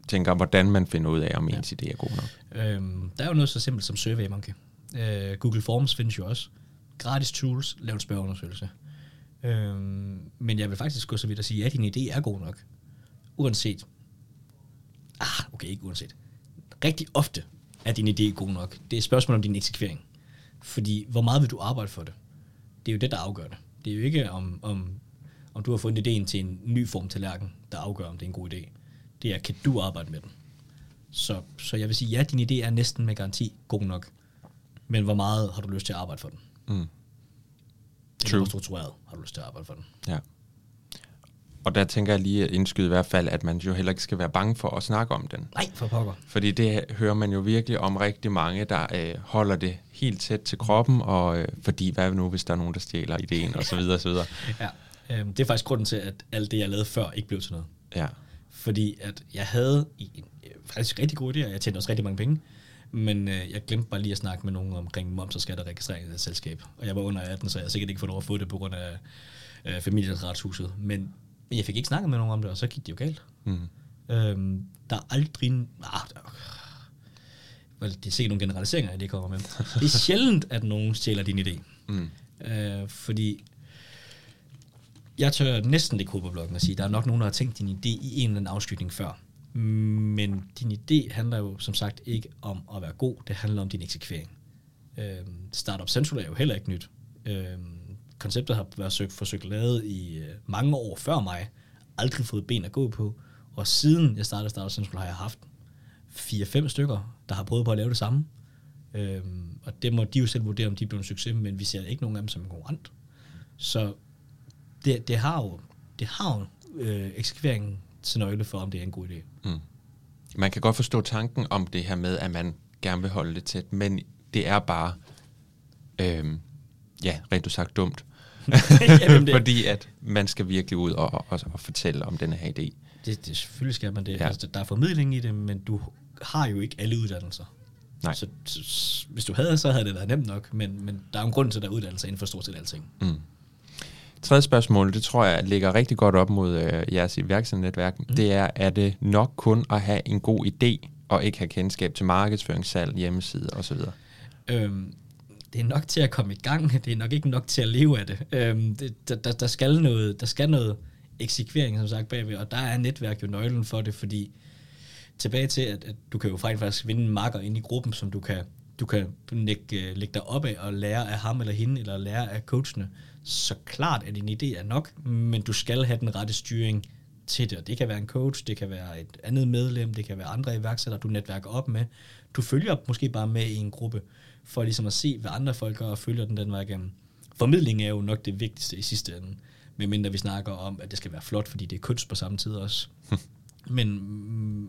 tænker, hvordan man finder ud af, om ens idé er god nok. Øhm, der er jo noget så simpelt som SurveyMonkey. Øh, Google Forms findes jo også. Gratis tools, lav en spørgeundersøgelse. Øhm, men jeg vil faktisk gå så vidt at sige, at din idé er god nok. Uanset. Ah, okay, ikke uanset. Rigtig ofte er din idé god nok. Det er et spørgsmål om din eksekvering. Fordi, hvor meget vil du arbejde for det? Det er jo det, der afgør det. Det er jo ikke om, om, om du har fundet ideen til en ny form tallerken, der afgør, om det er en god idé. Det er, kan du arbejde med den? Så, så jeg vil sige, ja, din idé er næsten med garanti god nok. Men hvor meget har du lyst til at arbejde for den? Mm. True. hvor struktureret har du lyst til at arbejde for den? Ja. Og der tænker jeg lige at indskyde i hvert fald, at man jo heller ikke skal være bange for at snakke om den. Nej, for pokker. Fordi det hører man jo virkelig om rigtig mange, der øh, holder det helt tæt til kroppen, og øh, fordi hvad nu, hvis der er nogen, der stjæler ideen, og så videre, og så videre. Ja. Øhm, det er faktisk grunden til, at alt det, jeg lavede før, ikke blev til noget. Ja. Fordi at jeg havde en øh, faktisk rigtig god idé, og jeg tjente også rigtig mange penge. Men øh, jeg glemte bare lige at snakke med nogen omkring moms og skat og registrering af et selskab. Og jeg var under 18, så jeg sikkert ikke fået lov at få det på grund af øh, familieretshuset. Men, men jeg fik ikke snakket med nogen om det, og så gik det jo galt. Mm. Øhm, der er aldrig... Ah, der, vel, det er sikkert nogle generaliseringer, jeg lige kommer med. Det er sjældent, at nogen stjæler din idé. Mm. Øh, fordi jeg tør næsten ikke på bloggen og sige, der er nok nogen, der har tænkt din idé i en eller anden afskygning før. Men din idé handler jo som sagt ikke om at være god, det handler om din eksekvering. Øh, Startup Central er jo heller ikke nyt. Øh, konceptet har været søgt, forsøgt lavet i øh, mange år før mig, aldrig fået ben at gå på, og siden jeg startede Startup Central har jeg haft 4-5 stykker, der har prøvet på at lave det samme. Øhm, og det må de jo selv vurdere, om de bliver en succes, men vi ser ikke nogen af dem som en konkurrent. Så det, det har jo, det har jo øh, eksekveringen til nøgle for, om det er en god idé. Mm. Man kan godt forstå tanken om det her med, at man gerne vil holde det tæt, men det er bare, øh, ja, rent sagt dumt. Jamen, det- Fordi at man skal virkelig ud og, og, og fortælle om denne her idé. Det, det selvfølgelig skal man det. Ja. Altså, der er formidling i det, men du har jo ikke alle uddannelser. Nej. Så, hvis du havde, så havde det været nemt nok, men, men der er en grund til, at der er uddannelser inden for stort set alting. Mm. Tredje spørgsmål, det tror jeg ligger rigtig godt op mod øh, jeres iværksætternetværk. Mm. Det er, er det nok kun at have en god idé, og ikke have kendskab til markedsføring, salg, hjemmeside osv.? Øhm, det er nok til at komme i gang. Det er nok ikke nok til at leve af det. Øhm, det der, der, der, skal noget, der skal noget eksekvering, som sagt, bagved, og der er netværk jo nøglen for det, fordi tilbage til, at, at du kan jo faktisk vinde en marker ind i gruppen, som du kan, du kan lægge, øh, lægge dig op af og lære af ham eller hende, eller lære af coachene. Så klart, at din idé er nok, men du skal have den rette styring til det. Og det kan være en coach, det kan være et andet medlem, det kan være andre iværksættere, du netværker op med. Du følger måske bare med i en gruppe, for ligesom at se, hvad andre folk gør, og følger den den vej igennem. Formidling er jo nok det vigtigste i sidste ende, medmindre vi snakker om, at det skal være flot, fordi det er kunst på samme tid også. men,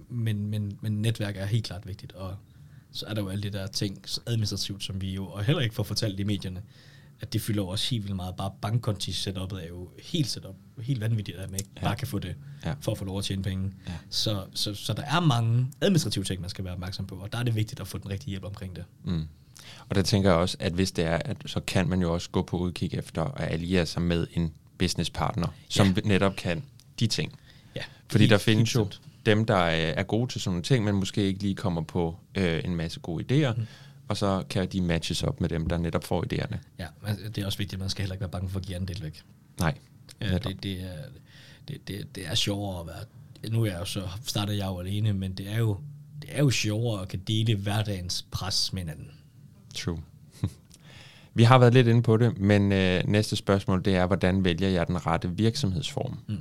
men, men, men netværk er helt klart vigtigt, og så er der jo alle de der ting administrativt, som vi jo, og heller ikke får fortalt i medierne, at det fylder jo også helt vildt meget. Bare bankkonti setupet er jo helt setup, helt vanvittigt, at man ikke Ja. bare kan få det, ja. for at få lov at tjene penge. Ja. Så, så, så der er mange administrative ting, man skal være opmærksom på, og der er det vigtigt at få den rigtige hjælp omkring det. Mm. Og der tænker jeg også, at hvis det er, at så kan man jo også gå på udkig efter at alliere sig med en businesspartner, som Ja. netop kan de ting. Ja, Fordi der findes jo dem, der er er gode til sådan nogle ting, men måske ikke lige kommer på øh, en masse gode idéer, mm. og så kan de matches op med dem, der netop får idéerne. Ja, det er også vigtigt, at man skal heller ikke være bange for at give andel væk. Nej. Ja, det, det, er, det, det, det er sjovere at være... Nu er jeg jo så startet jeg jo alene, men det er jo, det er jo sjovere at kan dele hverdagens pres med hinanden. True. Vi har været lidt inde på det, men øh, næste spørgsmål det er, hvordan vælger jeg den rette virksomhedsform? Mm.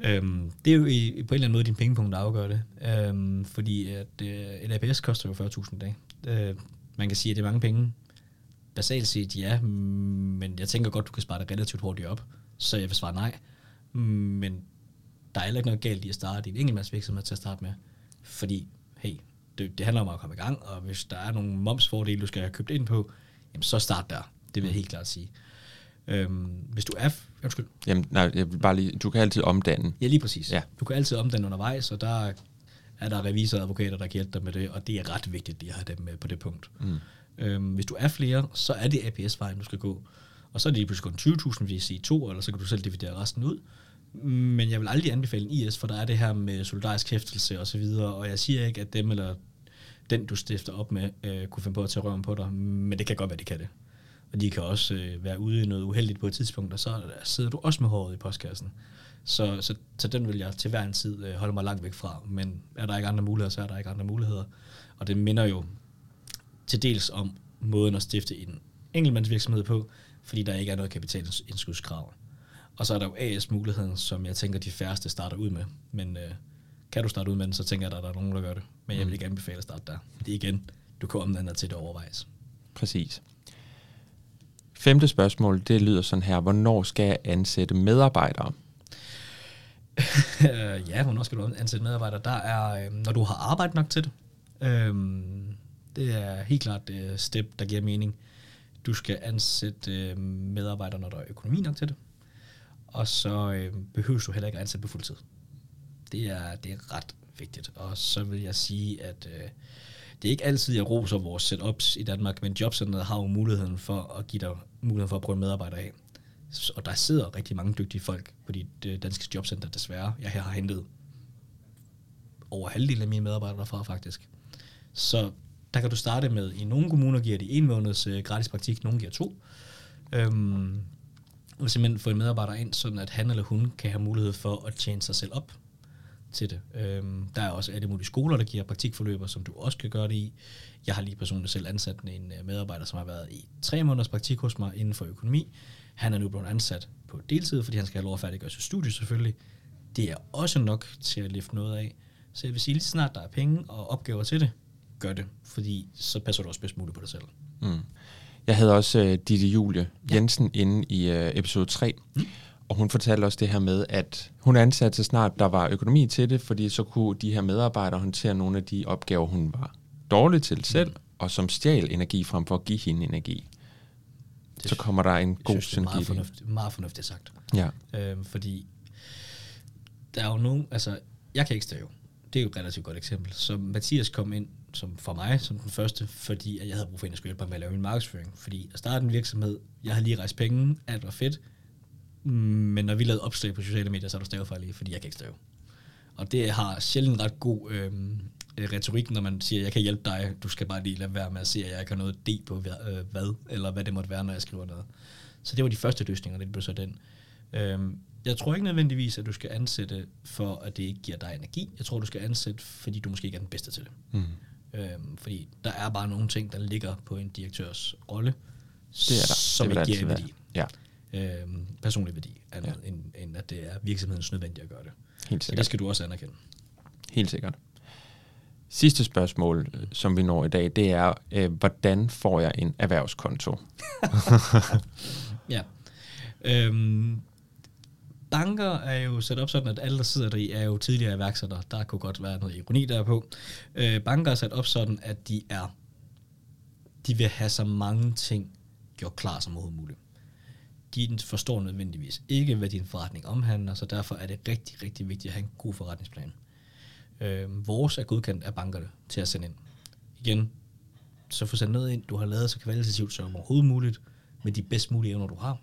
Øhm, det er jo i, på en eller anden måde din pengepunkt, der afgør det. Øhm, fordi at, øh, et APS koster jo 40.000 i dag. Øh, man kan sige, at det er mange penge. Basalt set ja, men jeg tænker godt, du kan spare det relativt hurtigt op. Så jeg vil svare nej. Men der er heller ikke noget galt i at starte i en enkeltmandsvirksomhed til at starte med. Fordi, hey, det, det handler om at komme i gang, og hvis der er nogle momsfordele, du skal have købt ind på, jamen så start der. Det vil jeg helt klart sige. Øhm, hvis du er... Undskyld. Jamen, nej, jeg vil bare lige, du kan altid omdanne. Ja, lige præcis. Ja. Du kan altid om den undervejs, og der er der revisorer og advokater, der kan hjælpe dig med det, og det er ret vigtigt at have dem med på det punkt. Mm. Øhm, hvis du er flere, så er det APS-vejen, du skal gå. Og så er det lige pludselig kun 20.000, hvis I to, eller så kan du selv dividere resten ud. Men jeg vil aldrig anbefale en IS, for der er det her med solidarisk hæftelse og så videre, og jeg siger ikke, at dem eller den, du stifter op med, øh, kunne finde på at tage røven på dig, men det kan godt være, de kan det. Og de kan også øh, være ude i noget uheldigt på et tidspunkt, og så sidder du også med håret i postkassen. Så, så, så den vil jeg til hver en tid øh, holde mig langt væk fra. Men er der ikke andre muligheder, så er der ikke andre muligheder. Og det minder jo til dels om måden at stifte en enkeltmandsvirksomhed på, fordi der ikke er noget kapitalindskudskrav. Og så er der jo AS-muligheden, som jeg tænker, de færreste starter ud med. Men øh, kan du starte ud med den, så tænker jeg, at der er nogen, der gør det. Men jeg vil ikke anbefale at starte der. Det er igen, du kan omdanne til det overvejs. Præcis. Femte spørgsmål, det lyder sådan her. Hvornår skal jeg ansætte medarbejdere? ja, hvornår skal du ansætte medarbejdere? Der er, øh, når du har arbejdet nok til det. Øh, det er helt klart det step, der giver mening. Du skal ansætte øh, medarbejdere, når der er økonomi nok til det. Og så øh, behøver du heller ikke at ansætte på fuldtid. Det er, det er ret vigtigt. Og så vil jeg sige, at øh, det er ikke altid, jeg roser vores setups i Danmark, men jobcenteret har jo muligheden for at give dig muligheden for at prøve en medarbejder af. Og der sidder rigtig mange dygtige folk på de øh, danske jobcenter, desværre. Jeg har hentet over halvdelen af mine medarbejdere derfra, faktisk. Så der kan du starte med, i nogle kommuner giver de en måneds øh, gratis praktik, nogle giver to. Øhm, og simpelthen få en medarbejder ind, sådan at han eller hun kan have mulighed for at tjene sig selv op til det. Øhm, der er også alle mulige skoler, der giver praktikforløber, som du også kan gøre det i. Jeg har lige personligt selv ansat en øh, medarbejder, som har været i tre måneders praktik hos mig inden for økonomi. Han er nu blevet ansat på deltid, fordi han skal have lov at færdiggøre sit studie selvfølgelig. Det er også nok til at løfte noget af. Så jeg vil sige, lige snart der er penge og opgaver til det, gør det, fordi så passer du også bedst muligt på dig selv. Mm. Jeg havde også uh, Ditte Julie Jensen ja. inde i uh, episode 3, mm. Og hun fortalte også det her med, at hun ansatte så snart der var økonomi til det, fordi så kunne de her medarbejdere håndtere nogle af de opgaver, hun var dårlig til selv, mm. og som stjal energi frem for at give hende energi. Det, så kommer der en god synergi. Det er meget fornuftigt, meget fornuftigt sagt. Ja. Øhm, fordi der er jo nogen, altså jeg kan ikke stave. Det er jo et relativt godt eksempel. Så Mathias kom ind som for mig som den første, fordi at jeg havde brug for en, der skulle hjælpe mig med at lave min markedsføring. Fordi at starte en virksomhed, jeg havde lige rejst penge, alt var fedt, men når vi lavede opslag på sociale medier, så er der stavefejl i, fordi jeg kan ikke stave. Og det har sjældent ret god øh, retorik, når man siger, jeg kan hjælpe dig, du skal bare lige lade være med at se, at jeg ikke har noget D på øh, hvad, eller hvad det måtte være, når jeg skriver noget. Så det var de første løsninger, det blev så den. Øh, jeg tror ikke nødvendigvis, at du skal ansætte for, at det ikke giver dig energi. Jeg tror, du skal ansætte, fordi du måske ikke er den bedste til det. Mm. Øhm, fordi der er bare nogle ting, der ligger på en direktørs rolle, det er der. som det ikke giver værdi. Ja. Øhm, personlig værdi, andet ja. end, end at det er virksomhedens nødvendigt at gøre det. Helt sikkert. Så det skal du også anerkende. Helt sikkert. Sidste spørgsmål, som vi når i dag, det er, øh, hvordan får jeg en erhvervskonto? ja. Øhm, banker er jo sat op sådan, at alle, der sidder der i, er jo tidligere iværksættere. Der kunne godt være noget ironi derpå. Øh, banker er sat op sådan, at de er de vil have så mange ting gjort klar som overhovedet muligt. De forstår nødvendigvis ikke, hvad din forretning omhandler, så derfor er det rigtig, rigtig vigtigt at have en god forretningsplan. Øh, vores er godkendt af bankerne til at sende ind. Igen, så få sendt noget ind, du har lavet så kvalitativt som overhovedet muligt, med de bedst mulige evner, du har,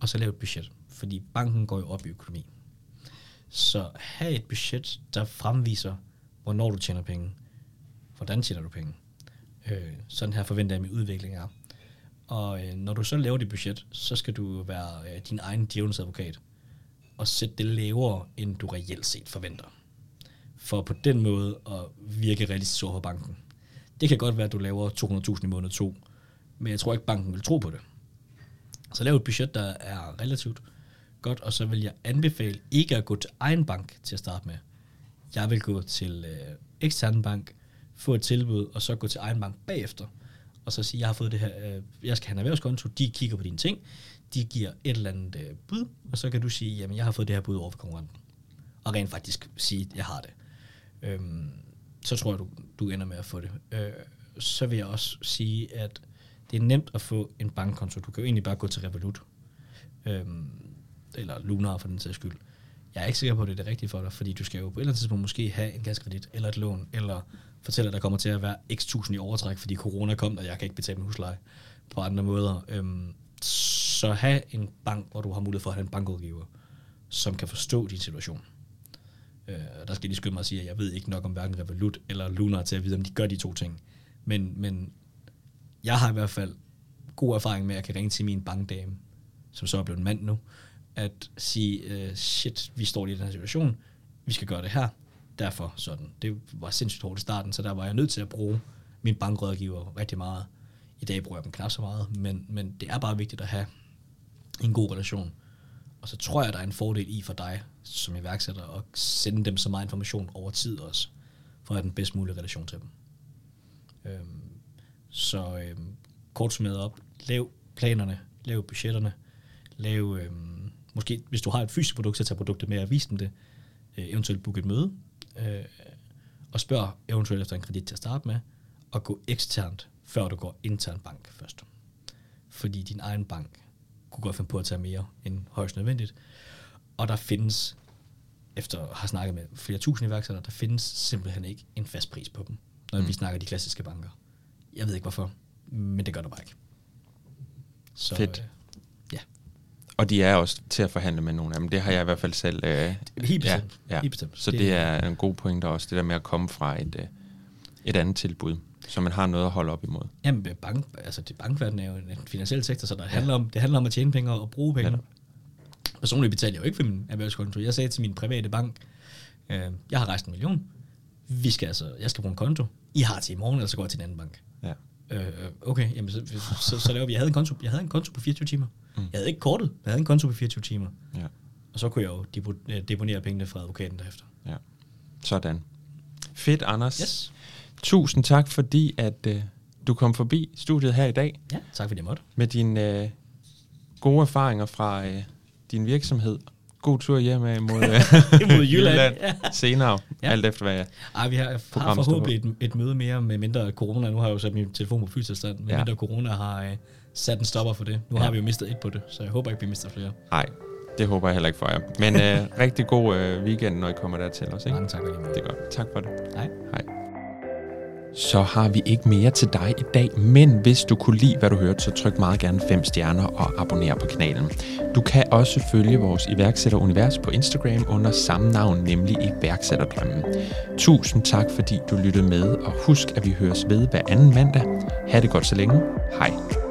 og så lave et budget fordi banken går jo op i økonomi. Så have et budget, der fremviser, hvornår du tjener penge, hvordan tjener du penge. Øh, sådan her forventer jeg, min udvikling er. Og øh, når du så laver dit budget, så skal du være øh, din egen djævelens og sætte det lavere, end du reelt set forventer. For på den måde at virke realistisk over for banken. Det kan godt være, at du laver 200.000 i måned 2, men jeg tror ikke, banken vil tro på det. Så lav et budget, der er relativt, godt, og så vil jeg anbefale ikke at gå til egen bank til at starte med. Jeg vil gå til øh, ekstern bank, få et tilbud, og så gå til egen bank bagefter, og så sige, jeg har fået det her, øh, jeg skal have en erhvervskonto, de kigger på dine ting, de giver et eller andet øh, bud, og så kan du sige, jamen jeg har fået det her bud over for konkurrenten. Og rent faktisk sige, jeg har det. Øhm, så tror jeg, du, du ender med at få det. Øh, så vil jeg også sige, at det er nemt at få en bankkonto. Du kan jo egentlig bare gå til Revolut. Øhm, eller Lunar for den sags skyld. Jeg er ikke sikker på, at det er det rigtige for dig, fordi du skal jo på et eller andet tidspunkt måske have en gaskredit, eller et lån, eller fortælle, at der kommer til at være x tusind i overtræk, fordi corona kom, og jeg kan ikke betale min husleje på andre måder. Øhm, så have en bank, hvor du har mulighed for at have en bankudgiver, som kan forstå din situation. Øh, der skal jeg lige skynde mig at sige, at jeg ved ikke nok om hverken Revolut eller Lunar til at vide, om de gør de to ting. Men, men jeg har i hvert fald god erfaring med, at jeg kan ringe til min bankdame, som så er blevet en mand nu, at sige, uh, shit, vi står lige i den her situation, vi skal gøre det her, derfor sådan. Det var sindssygt hårdt i starten, så der var jeg nødt til at bruge min bankrådgiver rigtig meget. I dag bruger jeg dem knap så meget, men, men det er bare vigtigt at have en god relation. Og så tror jeg, der er en fordel i for dig som iværksætter at sende dem så meget information over tid også, for at have den bedst mulige relation til dem. Øhm, så øhm, kort summeret op, lav planerne, lav budgetterne, lav, øhm, måske hvis du har et fysisk produkt, så tag produktet med og vis dem det, øh, eventuelt book et møde, øh, og spørg eventuelt efter en kredit til at starte med, og gå eksternt, før du går intern bank først. Fordi din egen bank kunne godt finde på at tage mere end højst nødvendigt. Og der findes, efter at have snakket med flere tusind iværksættere, der findes simpelthen ikke en fast pris på dem, når mm. vi snakker de klassiske banker. Jeg ved ikke hvorfor, men det gør der bare ikke. Så, Fedt. Øh. Og de er også til at forhandle med nogle af dem. Det har jeg i hvert fald selv... Øh, helt bestemt. Ja, ja. Helt bestemt. Så det, det er en god pointe også, det der med at komme fra et, øh, et andet tilbud, så man har noget at holde op imod. Jamen, bank, altså det bankverden er jo en finansiel sektor, så der ja. handler om, det handler om at tjene penge og bruge penge. Ja. Personligt betaler jeg jo ikke for min erhvervskonto. Jeg sagde til min private bank, øh, jeg har rejst en million. Vi skal altså, jeg skal bruge en konto. I har til i morgen, eller så går jeg til en anden bank. Ja. Øh, okay, jamen så, så, så laver vi. Jeg havde en konto, jeg havde en konto på 24 timer. Mm. Jeg havde ikke kortet, jeg havde en konto på 24 timer. Ja. Og så kunne jeg jo øh, deponere pengene fra advokaten derefter. Ja. Sådan. Fedt, Anders. Yes. Tusind tak, fordi at øh, du kom forbi studiet her i dag. Ja, tak fordi jeg måtte. Med dine øh, gode erfaringer fra øh, din virksomhed. God tur hjem mod, mod Jylland, Jylland ja. senere, ja. alt efter hvad jeg Ej, vi har, har forhåbentlig et, et møde mere med mindre corona. Nu har jeg jo sat min telefon på fyldtilstand. Med ja. mindre corona har øh, sat en stopper for det. Nu ja. har vi jo mistet et på det, så jeg håber ikke, vi mister flere. Nej, det håber jeg heller ikke for jer. Men øh, rigtig god øh, weekend, når I kommer der til os. Ikke? Mange tak. Det er godt. Tak for det. Hej. Hej så har vi ikke mere til dig i dag, men hvis du kunne lide, hvad du hørte, så tryk meget gerne 5 stjerner og abonner på kanalen. Du kan også følge vores iværksætterunivers på Instagram under samme navn, nemlig iværksætterdrømmen. Tusind tak, fordi du lyttede med, og husk, at vi høres ved hver anden mandag. Ha' det godt så længe. Hej.